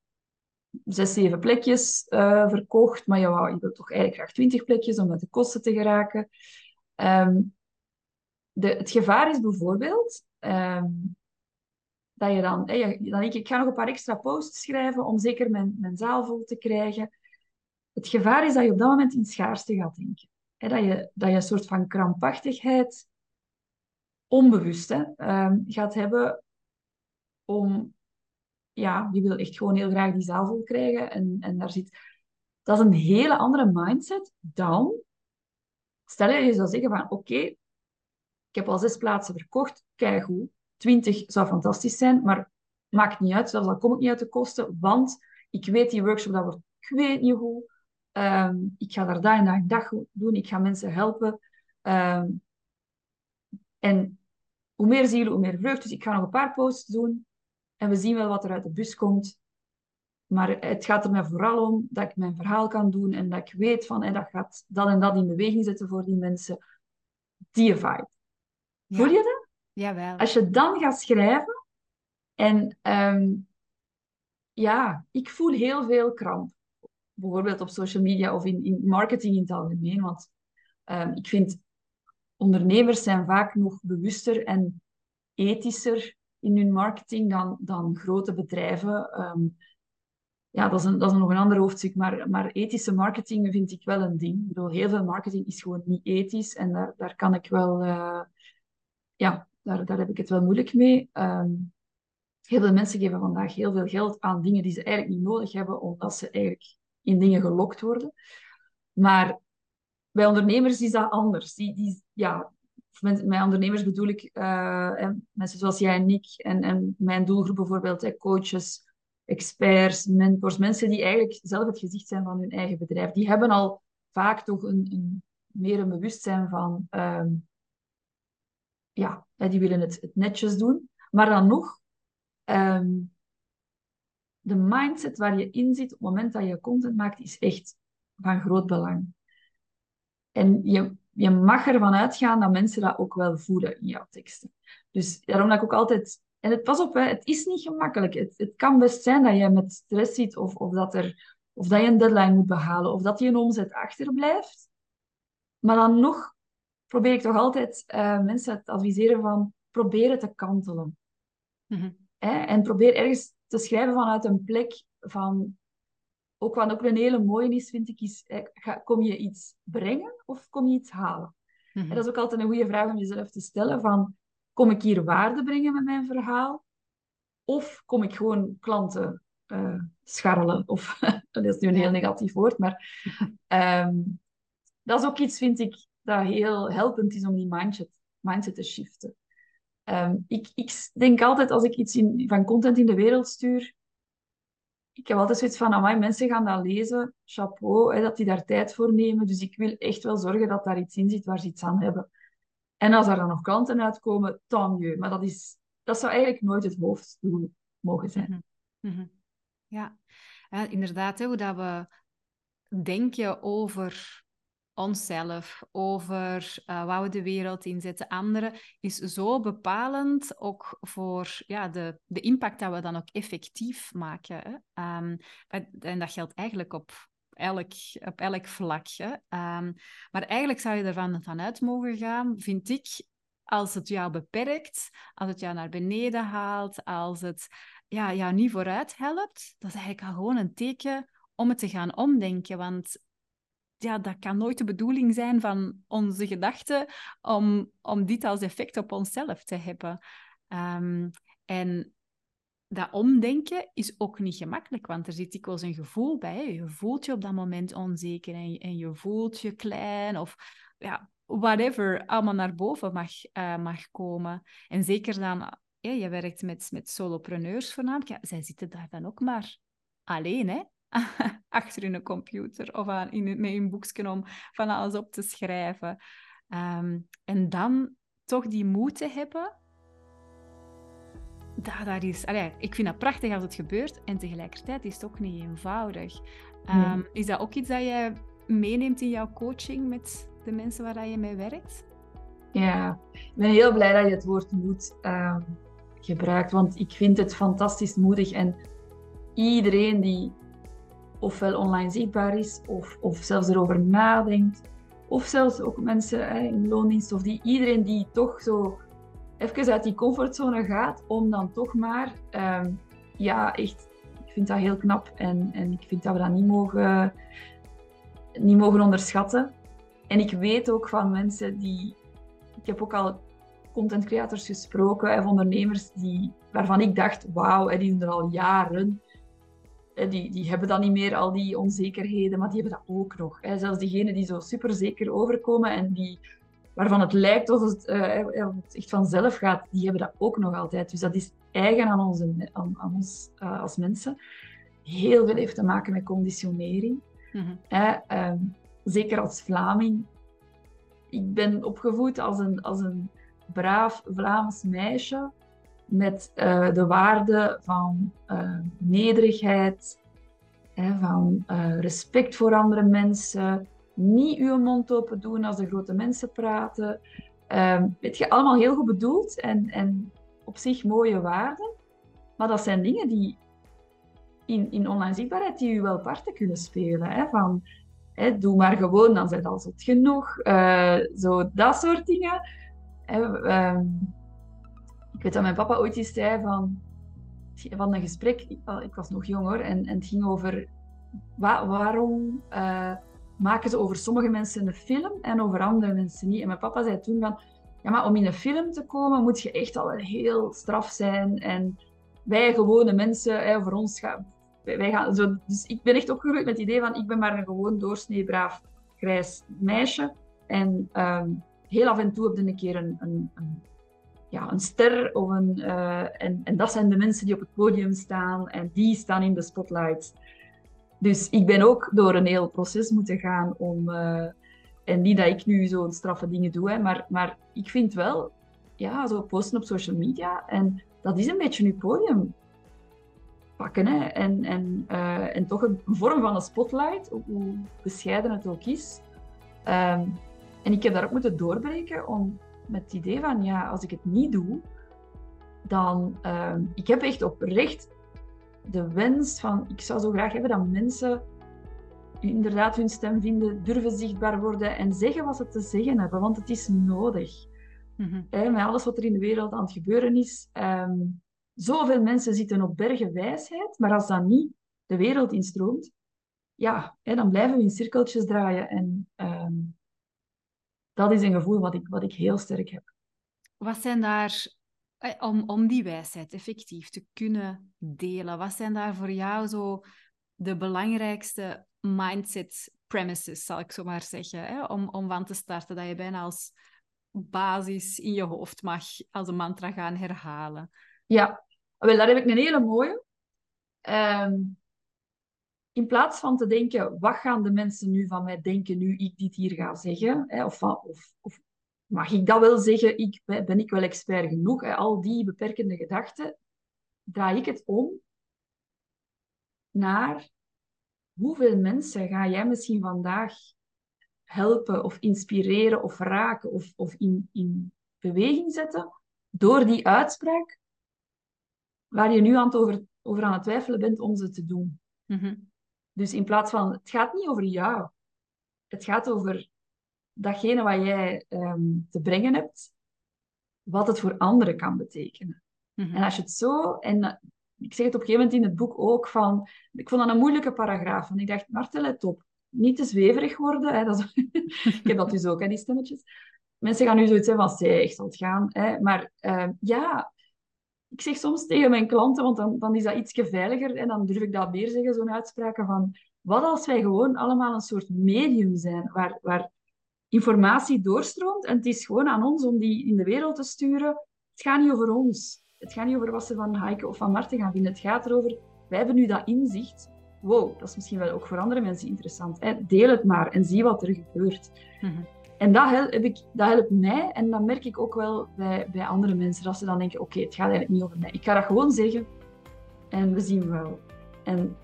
zes, zeven plekjes uh, verkocht, maar je, je wilt toch eigenlijk graag twintig plekjes om met de kosten te geraken. Um, de, het gevaar is bijvoorbeeld um, dat je dan, dan denk ik, ik ga nog een paar extra posts schrijven om zeker mijn, mijn zaal vol te krijgen. Het gevaar is dat je op dat moment in schaarste gaat denken. Dat, je, dat je een soort van krampachtigheid, onbewust, hè, um, gaat hebben om ja, je wil echt gewoon heel graag die zaal vol krijgen. En, en daar zit... Dat is een hele andere mindset dan... Stel je, zou zeggen van, oké, heb al zes plaatsen verkocht, kijk goed. Twintig zou fantastisch zijn, maar maakt niet uit. Zelfs dan kom ik niet uit de kosten, want ik weet die workshop, dat wordt, ik weet niet hoe. Um, ik ga daar dag en dag, dag doen. Ik ga mensen helpen. Um, en hoe meer zielen, hoe meer vreugd. Dus ik ga nog een paar posts doen. En we zien wel wat er uit de bus komt. Maar het gaat er mij vooral om dat ik mijn verhaal kan doen en dat ik weet van en dat gaat dat en dat in beweging zetten voor die mensen. Die vibe. Ja. Voel je dat? Jawel. Als je dan gaat schrijven en um, ja, ik voel heel veel kramp. Bijvoorbeeld op social media of in, in marketing in het algemeen. Want um, ik vind ondernemers zijn vaak nog bewuster en ethischer in hun marketing dan, dan grote bedrijven. Um, ja, dat is, een, dat is nog een ander hoofdstuk, maar, maar ethische marketing vind ik wel een ding. Ik bedoel, heel veel marketing is gewoon niet ethisch en daar, daar kan ik wel... Uh, ja, daar, daar heb ik het wel moeilijk mee. Um, heel veel mensen geven vandaag heel veel geld aan dingen die ze eigenlijk niet nodig hebben, omdat ze eigenlijk in dingen gelokt worden. Maar bij ondernemers is dat anders. Die, die, ja, met ondernemers bedoel ik uh, mensen zoals jij en ik en, en mijn doelgroep bijvoorbeeld, coaches, experts, mentors, mensen die eigenlijk zelf het gezicht zijn van hun eigen bedrijf. Die hebben al vaak toch een, een meer een bewustzijn van, um, ja, die willen het, netjes doen. Maar dan nog, um, de mindset waar je in zit op het moment dat je content maakt, is echt van groot belang. En je, je mag ervan uitgaan dat mensen dat ook wel voelen in jouw teksten. Dus daarom dat ik ook altijd... En het, pas op, hè, het is niet gemakkelijk. Het, het kan best zijn dat je met stress zit of, of, dat er, of dat je een deadline moet behalen of dat je een omzet achterblijft. Maar dan nog probeer ik toch altijd uh, mensen te adviseren van proberen te kantelen. Mm En probeer ergens te schrijven vanuit een plek van ook wat ook een hele mooie is, vind ik, is eh, kom je iets brengen of kom je iets halen? Mm En dat is ook altijd een goede vraag om jezelf te stellen van, kom ik hier waarde brengen met mijn verhaal? Of kom ik gewoon klanten uh, scharrelen? Of, <laughs> dat is nu een heel negatief woord, maar um, <laughs> dat is ook iets, vind ik, dat heel helpend is om die mindset, mindset te shiften. Um, ik, ik denk altijd, als ik iets in, van content in de wereld stuur, ik heb altijd zoiets van, amai, mensen gaan dat lezen, chapeau, hè, dat die daar tijd voor nemen. Dus ik wil echt wel zorgen dat daar iets in zit waar ze iets aan hebben. En als er dan nog klanten uitkomen, tant mieux. Maar dat, is, dat zou eigenlijk nooit het hoofddoel mogen zijn. -hmm. Ja, ja inderdaad, hè, hoe dat we denken over onszelf, over uh, waar we de wereld inzetten, anderen, is zo bepalend ook voor ja, de, de impact dat we dan ook effectief maken. Hè? Um, en dat geldt eigenlijk op elk, op elk vlak. Um, maar eigenlijk zou je ervan vanuit mogen gaan, vind ik, als het jou beperkt, als het jou naar beneden haalt, als het ja, jou niet vooruit helpt, dat is eigenlijk al gewoon een teken om het te gaan omdenken. Want ja, dat kan nooit de bedoeling zijn van onze gedachten om, om dit als effect op onszelf te hebben. Ehm, en dat omdenken is ook niet gemakkelijk, want er zit dikwijls een gevoel bij. Je voelt je op dat moment onzeker en je, en je voelt je klein of ja, whatever allemaal naar boven mag, uh, mag komen. En zeker dan, je werkt met, met solopreneurs voornamelijk, ja, zij zitten daar dan ook maar alleen, hè? <laughs> achter hun computer of aan, in, met hun boekje om van alles op te schrijven. Um, en dan toch die moed te hebben dat, dat is, allee, ik vind dat prachtig als het gebeurt en tegelijkertijd is het ook niet eenvoudig. Um, Is dat ook iets dat je meeneemt in jouw coaching met de mensen waar je mee werkt? Ja, ik ben heel blij dat je het woord moed uh, gebruikt, want ik vind het fantastisch moedig en iedereen die ofwel online zichtbaar is of, of zelfs erover nadenkt, of zelfs ook mensen hè, in loondienst of die, iedereen die toch zo even uit die comfortzone gaat om dan toch maar, ehm, ja, echt, ik vind dat heel knap en, en ik vind dat we dat niet mogen, niet mogen onderschatten. En ik weet ook van mensen die, ik heb ook al content creators gesproken of ondernemers die, waarvan ik dacht, wauw, die doen er al jaren. Die, die hebben dan niet meer, al die onzekerheden, maar die hebben dat ook nog. Zelfs diegenen die zo super zeker overkomen en die waarvan het lijkt of het, uh, echt vanzelf gaat, die hebben dat ook nog altijd. Dus dat is eigen aan, onze, aan, aan ons uh, als mensen. Heel veel heeft te maken met conditionering. Mm -hmm. zeker als Vlaming. Ik ben opgevoed als een, als een braaf Vlaams meisje met uh, de waarde van nederigheid, van respect voor andere mensen, niet uw mond open doen als de grote mensen praten. Um, weet je, allemaal heel goed bedoeld en, en op zich mooie waarden. Maar dat zijn dingen die in, in online zichtbaarheid die u wel parten kunnen spelen. Hè? Van, hè, doe maar gewoon, dan zijn al zot genoeg. Uh, zo, dat soort dingen. Um, ik weet dat mijn papa ooit eens zei van, van een gesprek, ik, ik was nog jong hoor, en, en het ging over waarom uh, maken ze over sommige mensen een film en over andere mensen niet. En mijn papa zei toen van, ja, maar om in een film te komen moet je echt al heel straf zijn. En wij gewone mensen, hè, voor ons gaan, wij gaan zo. Dus ik ben echt opgegroeid met het idee van, ik ben maar een gewoon doorsnee braaf grijs meisje. En ehm, heel af en toe heb je een keer een, een, een ja, een ster of een, uh, en, en dat zijn de mensen die op het podium staan en die staan in de spotlight. Dus ik ben ook door een heel proces moeten gaan om. Uh, en niet dat ik nu zo'n straffe dingen doe, hè, maar, maar ik vind wel, ja, zo posten op social media. En dat is een beetje je podium pakken. Hè, en, en, uh, en toch een vorm van een spotlight, hoe bescheiden het ook is. Um, en ik heb daar ook moeten doorbreken om met het idee van, ja, als ik het niet doe, dan... Uh, ik heb echt oprecht de wens van, ik zou zo graag hebben dat mensen inderdaad hun stem vinden, durven zichtbaar worden en zeggen wat ze te zeggen hebben, want het is nodig. Mm met alles wat er in de wereld aan het gebeuren is. Um, zoveel mensen zitten op bergen wijsheid, maar als dat niet de wereld instroomt, ja, dan blijven we in cirkeltjes draaien. En um, dat is een gevoel wat ik, wat ik heel sterk heb. Wat zijn daar eh, om, om die wijsheid effectief te kunnen delen, wat zijn daar voor jou zo de belangrijkste mindset premises, zal ik zo maar zeggen, hè? Om, om van te starten, dat je bijna als basis in je hoofd mag als een mantra gaan herhalen? Ja, wel, daar heb ik een hele mooie. Um, in plaats van te denken, wat gaan de mensen nu van mij denken nu ik dit hier ga zeggen? Hè? Of, of, of mag ik dat wel zeggen? Ik, ben ik wel expert genoeg? Al die beperkende gedachten, draai ik het om naar hoeveel mensen ga jij misschien vandaag helpen of inspireren of raken of, of in, in beweging zetten door die uitspraak waar je nu aan het over, over aan het twijfelen bent om ze te doen. Mhm. Dus in plaats van, het gaat niet over jou. Het gaat over datgene wat jij ehm, te brengen hebt, wat het voor anderen kan betekenen. Mhm. En als je het zo, en eh, ik zeg het op een gegeven moment in het boek ook van, ik vond dat een moeilijke paragraaf, en ik dacht, Martel, let op, niet te zweverig worden. Hè. Dat is... <laughs> ik heb dat dus ook, hè, die stemmetjes. Mensen gaan nu zoiets hebben van, zij, echt zal het gaan. Hè. Maar uh, ja, ik zeg soms tegen mijn klanten, want dan, dan is dat ietsje veiliger en dan durf ik dat meer zeggen, zo'n uitspraken van, wat als wij gewoon allemaal een soort medium zijn, waar, waar informatie doorstroomt en het is gewoon aan ons om die in de wereld te sturen. Het gaat niet over ons. Het gaat niet over wat ze van Heike of van Marten gaan vinden. Het gaat erover, wij hebben nu dat inzicht. Wow, dat is misschien wel ook voor andere mensen interessant. Hè? Deel het maar en zie wat er gebeurt. Mhm. En dat, helpt, heb ik, dat helpt mij en dat merk ik ook wel bij, bij andere mensen. Dat ze dan denken, oké, het gaat eigenlijk niet over mij. Ik ga dat gewoon zeggen en we zien wel. En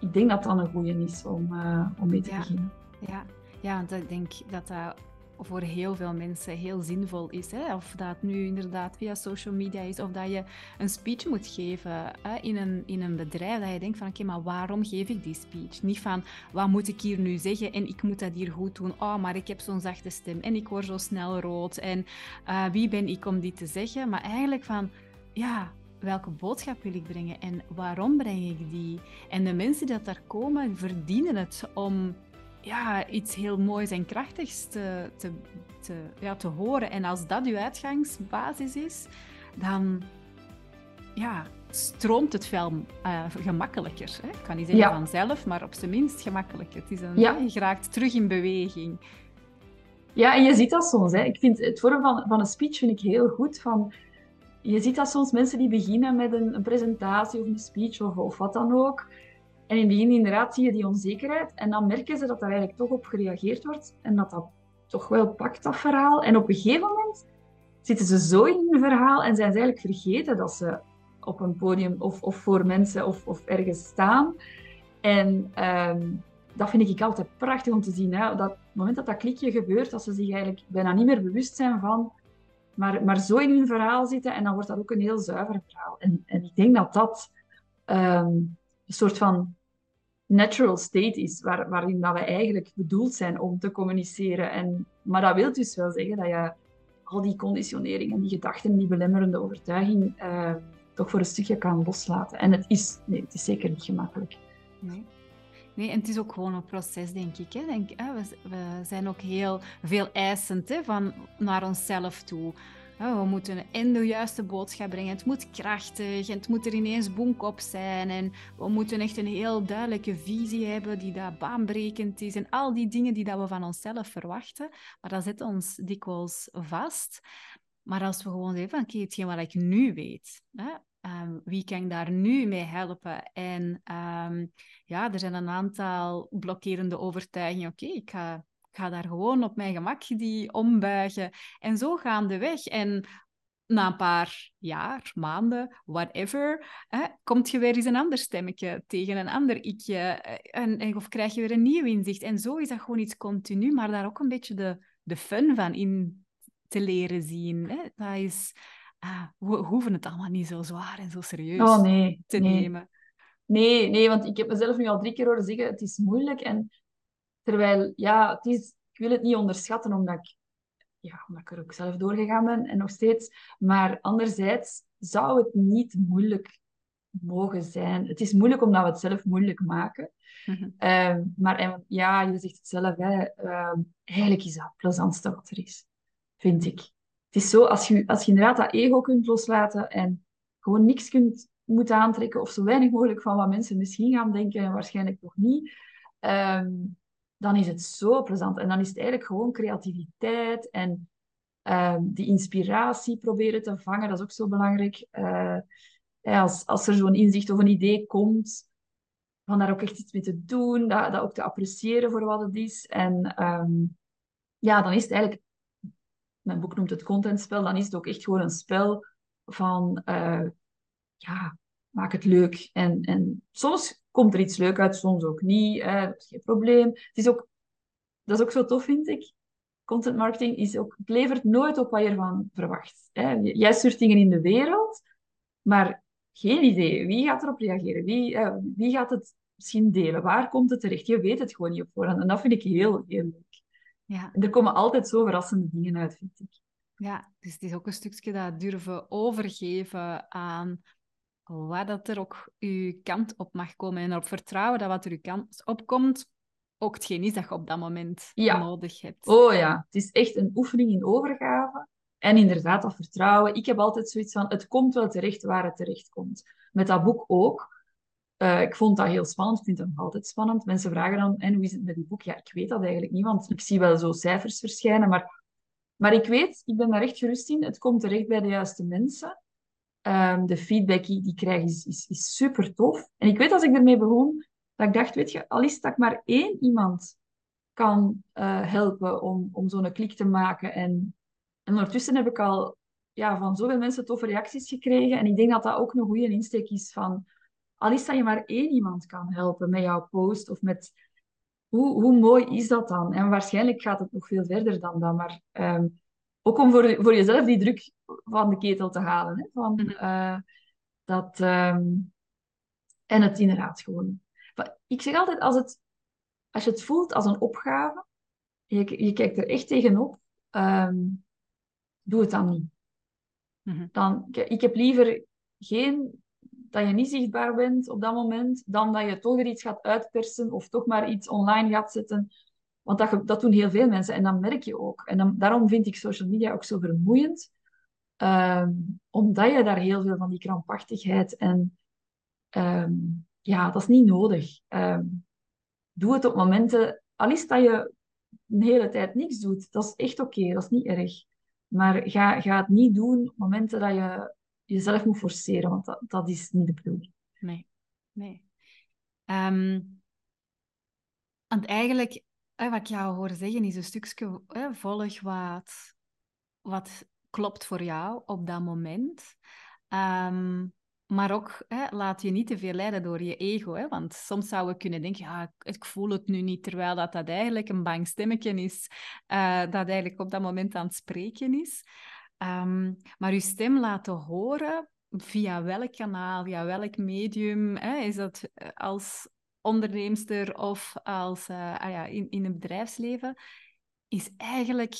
ik denk dat dat een goede is om, uh, om mee te beginnen. Ja. ja, want ik denk dat dat voor heel veel mensen heel zinvol is. Hè? Of dat nu inderdaad via social media is, of dat je een speech moet geven hè? In, een, in een bedrijf. Dat je denkt van oké, maar waarom geef ik die speech? Niet van wat moet ik hier nu zeggen en ik moet dat hier goed doen. Oh, maar ik heb zo'n zachte stem en ik word zo snel rood. En uh, wie ben ik om dit te zeggen? Maar eigenlijk van ja, welke boodschap wil ik brengen en waarom breng ik die? En de mensen die dat daar komen, verdienen het om ja, iets heel moois en krachtigs te, te, te, ja, te horen. En als dat uw uitgangsbasis is, dan ja, stroomt het veel uh, gemakkelijker. Hè? Ik kan niet zeggen vanzelf, maar op zijn minst gemakkelijker. Het is een, ja. Je raakt terug in beweging. Ja, en je ziet dat soms. Hè. Ik vind het vorm van, van een speech vind ik heel goed. Van, je ziet dat soms mensen die beginnen met een, een presentatie of een speech of, of wat dan ook. En in het begin inderdaad zie je die onzekerheid en dan merken ze dat daar eigenlijk toch op gereageerd wordt en dat dat toch wel pakt, dat verhaal. En op een gegeven moment zitten ze zo in hun verhaal en zijn ze eigenlijk vergeten dat ze op een podium of, of voor mensen of, of ergens staan. En ehm, dat vind ik altijd prachtig om te zien. Hè? Dat, op het moment dat dat klikje gebeurt, dat ze zich eigenlijk bijna niet meer bewust zijn van, maar, maar zo in hun verhaal zitten en dan wordt dat ook een heel zuiver verhaal. En, en ik denk dat dat ehm, een soort van natural state is, waar, waarin dat we eigenlijk bedoeld zijn om te communiceren. En, maar dat wil dus wel zeggen dat je al die conditioneringen, die gedachten, die belemmerende overtuiging uh, toch voor een stukje kan loslaten. En het is, nee, het is zeker niet gemakkelijk. Nee. Nee, en het is ook gewoon een proces, denk ik. Hè. Denk, hè, we, we, zijn ook heel veel eisend hè, van naar onszelf toe. Oh, we moeten en de juiste boodschap brengen. Het moet krachtig en het moet er ineens boek op zijn. En we moeten echt een heel duidelijke visie hebben die daar baanbrekend is. En al die dingen die dat we van onszelf verwachten. Maar dat zet ons dikwijls vast. Maar als we gewoon zeggen van, oké, hetgeen wat ik nu weet. Ehm, wie kan ik daar nu mee helpen? En ehm, ja, er zijn een aantal blokkerende overtuigingen. Oké, ik ga ik ga daar gewoon op mijn gemak die ombuigen. En zo gaandeweg. En na een paar jaar, maanden, whatever, hè, komt je weer eens een ander stemmetje tegen een ander ikje. Eh, en, of krijg je weer een nieuw inzicht. En zo is dat gewoon iets continu, maar daar ook een beetje de, de fun van in te leren zien. Hè. Dat is, ah, we hoeven het allemaal niet zo zwaar en zo serieus oh, nee, te nemen. Nee, nee, want ik heb mezelf nu al drie keer horen zeggen, het is moeilijk. En Terwijl, ja, het is, ik wil het niet onderschatten, omdat ik, ja, omdat ik er ook zelf doorgegaan ben en nog steeds. Maar anderzijds zou het niet moeilijk mogen zijn. Het is moeilijk omdat we het zelf moeilijk maken. Mhm. Ehm, maar en, ja, je zegt het zelf, hè, ehm, eigenlijk is dat het plezantste wat er is, vind ik. Het is zo, als je, als je inderdaad dat ego kunt loslaten en gewoon niks kunt moeten aantrekken, of zo weinig mogelijk van wat mensen misschien gaan denken en waarschijnlijk nog niet, ehm, dan is het zo plezant. En dan is het eigenlijk gewoon creativiteit en ehm, die inspiratie proberen te vangen. Dat is ook zo belangrijk. Uh, als, als er zo'n inzicht of een idee komt, van daar ook echt iets mee te doen, dat, dat ook te appreciëren voor wat het is. En ehm, ja, dan is het eigenlijk, mijn boek noemt het contentspel, dan is het ook echt gewoon een spel van, uh, ja, maak het leuk. En, en soms komt er iets leuk uit, soms ook niet. Hè, dat is geen probleem. Het is ook, dat is ook zo tof, vind ik. Content marketing is ook, het levert nooit op wat je ervan verwacht. Hè. Jij stuurt dingen in de wereld, maar geen idee. Wie gaat erop reageren? Wie, uh, wie gaat het misschien delen? Waar komt het terecht? Je weet het gewoon niet op voorhand. En dat vind ik heel, heel leuk. Ja. En er komen altijd zo verrassende dingen uit, vind ik. Ja, dus het is ook een stukje dat durven overgeven aan wat dat er ook uw kant op mag komen. En erop vertrouwen dat wat er uw kant op komt, ook hetgeen is dat je op dat moment nodig hebt. Oh ja, het is echt een oefening in overgave. En inderdaad, dat vertrouwen. Ik heb altijd zoiets van, het komt wel terecht waar het terecht komt. Met dat boek ook. Uh, ik vond dat heel spannend. Ik vind het nog altijd spannend. Mensen vragen dan, en hoe is het met die boek? Ja, ik weet dat eigenlijk niet, want ik zie wel zo cijfers verschijnen. Maar, maar ik weet, ik ben daar echt gerust in. Het komt terecht bij de juiste mensen. Um, de feedback die ik krijg is, is, is super tof. En ik weet als ik ermee begon, dat ik dacht, weet je, al is dat ik maar één iemand kan uh, helpen om, om zo'n klik te maken. En, en ondertussen heb ik al ja, van zoveel mensen toffe reacties gekregen. En ik denk dat dat ook een goede insteek is van, al is dat je maar één iemand kan helpen met jouw post of met... Hoe, hoe mooi is dat dan? En waarschijnlijk gaat het nog veel verder dan dat, maar um, ook om voor, voor jezelf die druk van de ketel te halen. Hè? Van, uh, dat, um, en het inderdaad gewoon ik zeg altijd, als, het, als je het voelt als een opgave, je, je kijkt er echt tegenop, um, doe het dan niet. Mhm. dan, ik heb liever geen, dat je niet zichtbaar bent op dat moment, dan dat je toch er iets gaat uitpersen of toch maar iets online gaat zetten. Want dat, dat doen heel veel mensen en dan merk je ook. En dan, daarom vind ik social media ook zo vermoeiend. Um, omdat je daar heel veel van die krampachtigheid en um, ja, dat is niet nodig. Ehm, doe het op momenten, al is dat je een hele tijd niks doet, dat is echt oké, dat is niet erg. Maar ga, ga het niet doen op momenten dat je jezelf moet forceren, want dat, dat is niet de bedoeling. Nee, nee. Want eigenlijk, wat ik jou hoor zeggen, is een stukje volg wat, wat klopt voor jou op dat moment. Um, maar ook, hè, laat je niet te veel leiden door je ego. Hè? Want soms zouden we kunnen denken, ja, ik voel het nu niet, terwijl dat, dat eigenlijk een bang stemmetje is, uh, dat eigenlijk op dat moment aan het spreken is. Um, maar je stem laten horen, via welk kanaal, via welk medium, hè? is dat eh, als onderneemster of als, uh, ah ja, in, in het bedrijfsleven, is eigenlijk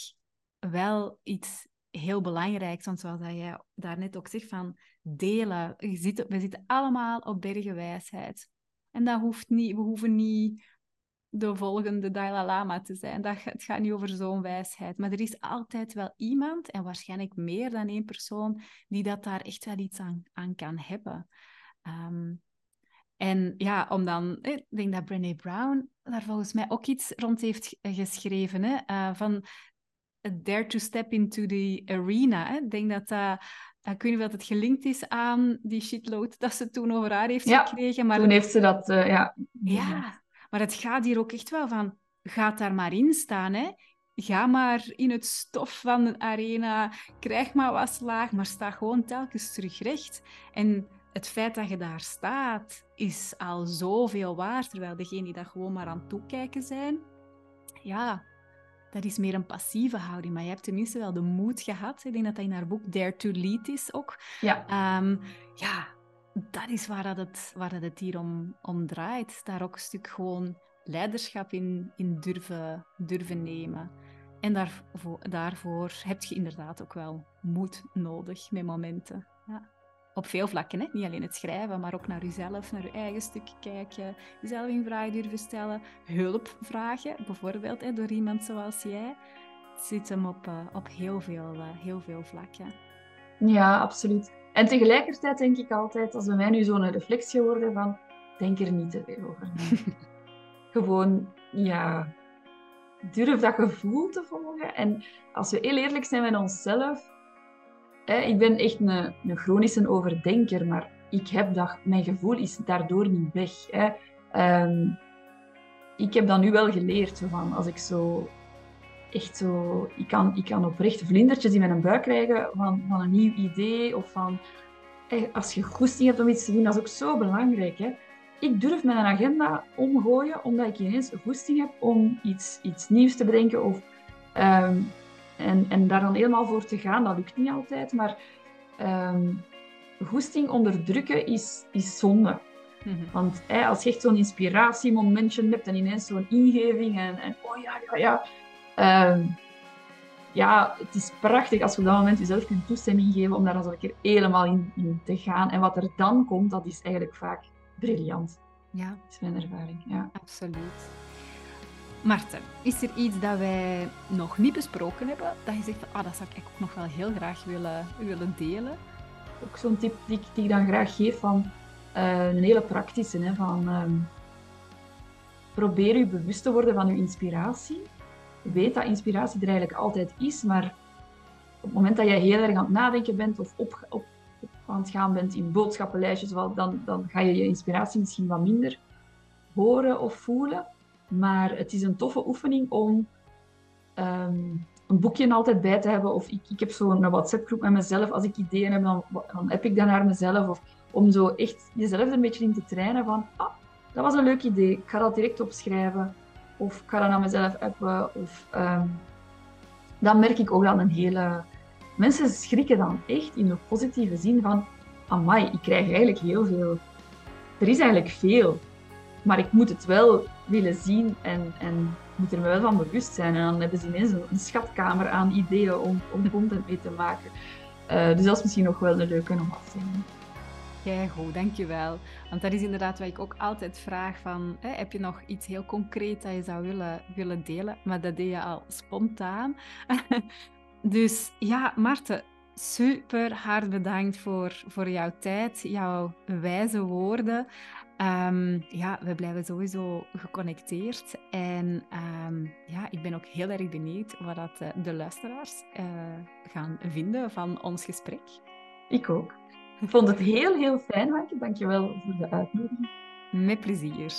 wel iets heel belangrijk, want zoals jij daarnet ook zegt, van delen. Je zit, we zitten allemaal op bergenwijsheid. En dat hoeft niet, we hoeven niet de volgende Dalai Lama te zijn. Dat, het gaat niet over zo'n wijsheid. Maar er is altijd wel iemand, en waarschijnlijk meer dan één persoon, die dat daar echt wel iets aan, aan kan hebben. Ehm, en ja, om dan, ik denk dat Brené Brown daar volgens mij ook iets rond heeft geschreven. Hè, uh, van dare to step into the arena. Hè? Ik denk dat dat... ik weet niet of het gelinkt is aan die shitload dat ze toen over haar heeft gekregen. Maar toen heeft ze dat, uh, ja. Ja, maar het gaat hier ook echt wel van... Ga daar maar in staan, hè. Ga maar in het stof van de arena. Krijg maar wat slaag, maar sta gewoon telkens terug recht. En het feit dat je daar staat, is al zoveel waard. Terwijl degenen die daar gewoon maar aan toekijken zijn... Ja, dat is meer een passieve houding. Maar je hebt tenminste wel de moed gehad. Ik denk dat dat in haar boek Dare to Lead is ook. Ja. Ehm, ja, dat is waar, dat het, waar dat het hier om, om draait. Daar ook een stuk gewoon leiderschap in, in durven, durven nemen. En daarvoor, daarvoor heb je inderdaad ook wel moed nodig met momenten. Ja op veel vlakken. Hè? Niet alleen het schrijven, maar ook naar jezelf, naar je eigen stuk kijken, jezelf in vraag durven stellen, hulp vragen, bijvoorbeeld hè, door iemand zoals jij. Het zit hem op, uh, op heel, veel, uh, heel veel vlakken. Ja, absoluut. En tegelijkertijd denk ik altijd, als bij mij nu zo'n reflectie worden van, denk er niet te veel over <laughs> Gewoon, ja, durf dat gevoel te volgen. En als we heel eerlijk zijn met onszelf, ik ben echt een, een chronische overdenker, maar ik heb dat, mijn gevoel is daardoor niet weg. Hè. Ehm, ik heb dat nu wel geleerd, van als ik zo echt zo... Ik kan, ik kan oprecht vlindertjes in mijn buik krijgen van, van een nieuw idee of van... Als je goesting hebt om iets te doen, dat is ook zo belangrijk. Hè. Ik durf mijn agenda omgooien omdat ik ineens goesting heb om iets, iets nieuws te bedenken of... Ehm, en, en daar dan helemaal voor te gaan, dat lukt niet altijd, maar um, goesting onderdrukken is, is zonde. Mhm. Want als je echt zo'n inspiratiemomentje hebt en ineens zo'n ingeving en, en, oh ja, ja, ja. Ehm, ja, het is prachtig als je op dat moment jezelf kunt toestemming geven om daar dan een keer helemaal in, in, te gaan. En wat er dan komt, dat is eigenlijk vaak briljant. Ja. Dat is mijn ervaring, ja. Absoluut. Marten, is er iets dat wij nog niet besproken hebben, dat je zegt ah, dat zou ik ook nog wel heel graag willen, willen delen? Ook zo'n tip die, ik dan graag geef van uh, een hele praktische, hè, van um, probeer je bewust te worden van je inspiratie. Weet dat inspiratie er eigenlijk altijd is, maar op het moment dat je heel erg aan het nadenken bent of op, op aan het gaan bent in boodschappenlijstjes, dan, dan ga je je inspiratie misschien wat minder horen of voelen. Maar het is een toffe oefening om um, een boekje altijd bij te hebben. Of ik, ik heb zo'n WhatsApp-groep met mezelf. Als ik ideeën heb, dan, dan heb ik dat naar mezelf. Of om zo echt jezelf er een beetje in te trainen van... Ah, dat was een leuk idee. Ik ga dat direct opschrijven. Of ik ga dat naar mezelf appen. Of, um, dan merk ik ook dan een hele... Mensen schrikken dan echt in de positieve zin van... Amai, ik krijg eigenlijk heel veel... Er is eigenlijk veel. Maar ik moet het wel willen zien en, en moet er wel van bewust zijn. En dan hebben ze ineens een, schatkamer aan ideeën om, content mee te maken. Uh, dus dat is misschien nog wel een leuke om af te nemen. Goed, dankjewel. Want dat is inderdaad wat ik ook altijd vraag van, hè, heb je nog iets heel concreet dat je zou willen, willen delen? Maar dat deed je al spontaan. <laughs> dus ja, Marten, super hard bedankt voor, voor jouw tijd, jouw wijze woorden. Um, ja, we blijven sowieso geconnecteerd. En um, ja, ik ben ook heel erg benieuwd wat dat, uh, de luisteraars uh, gaan vinden van ons gesprek. Ik ook. Ik vond het heel, heel fijn, Dank je wel voor de uitnodiging. Met plezier.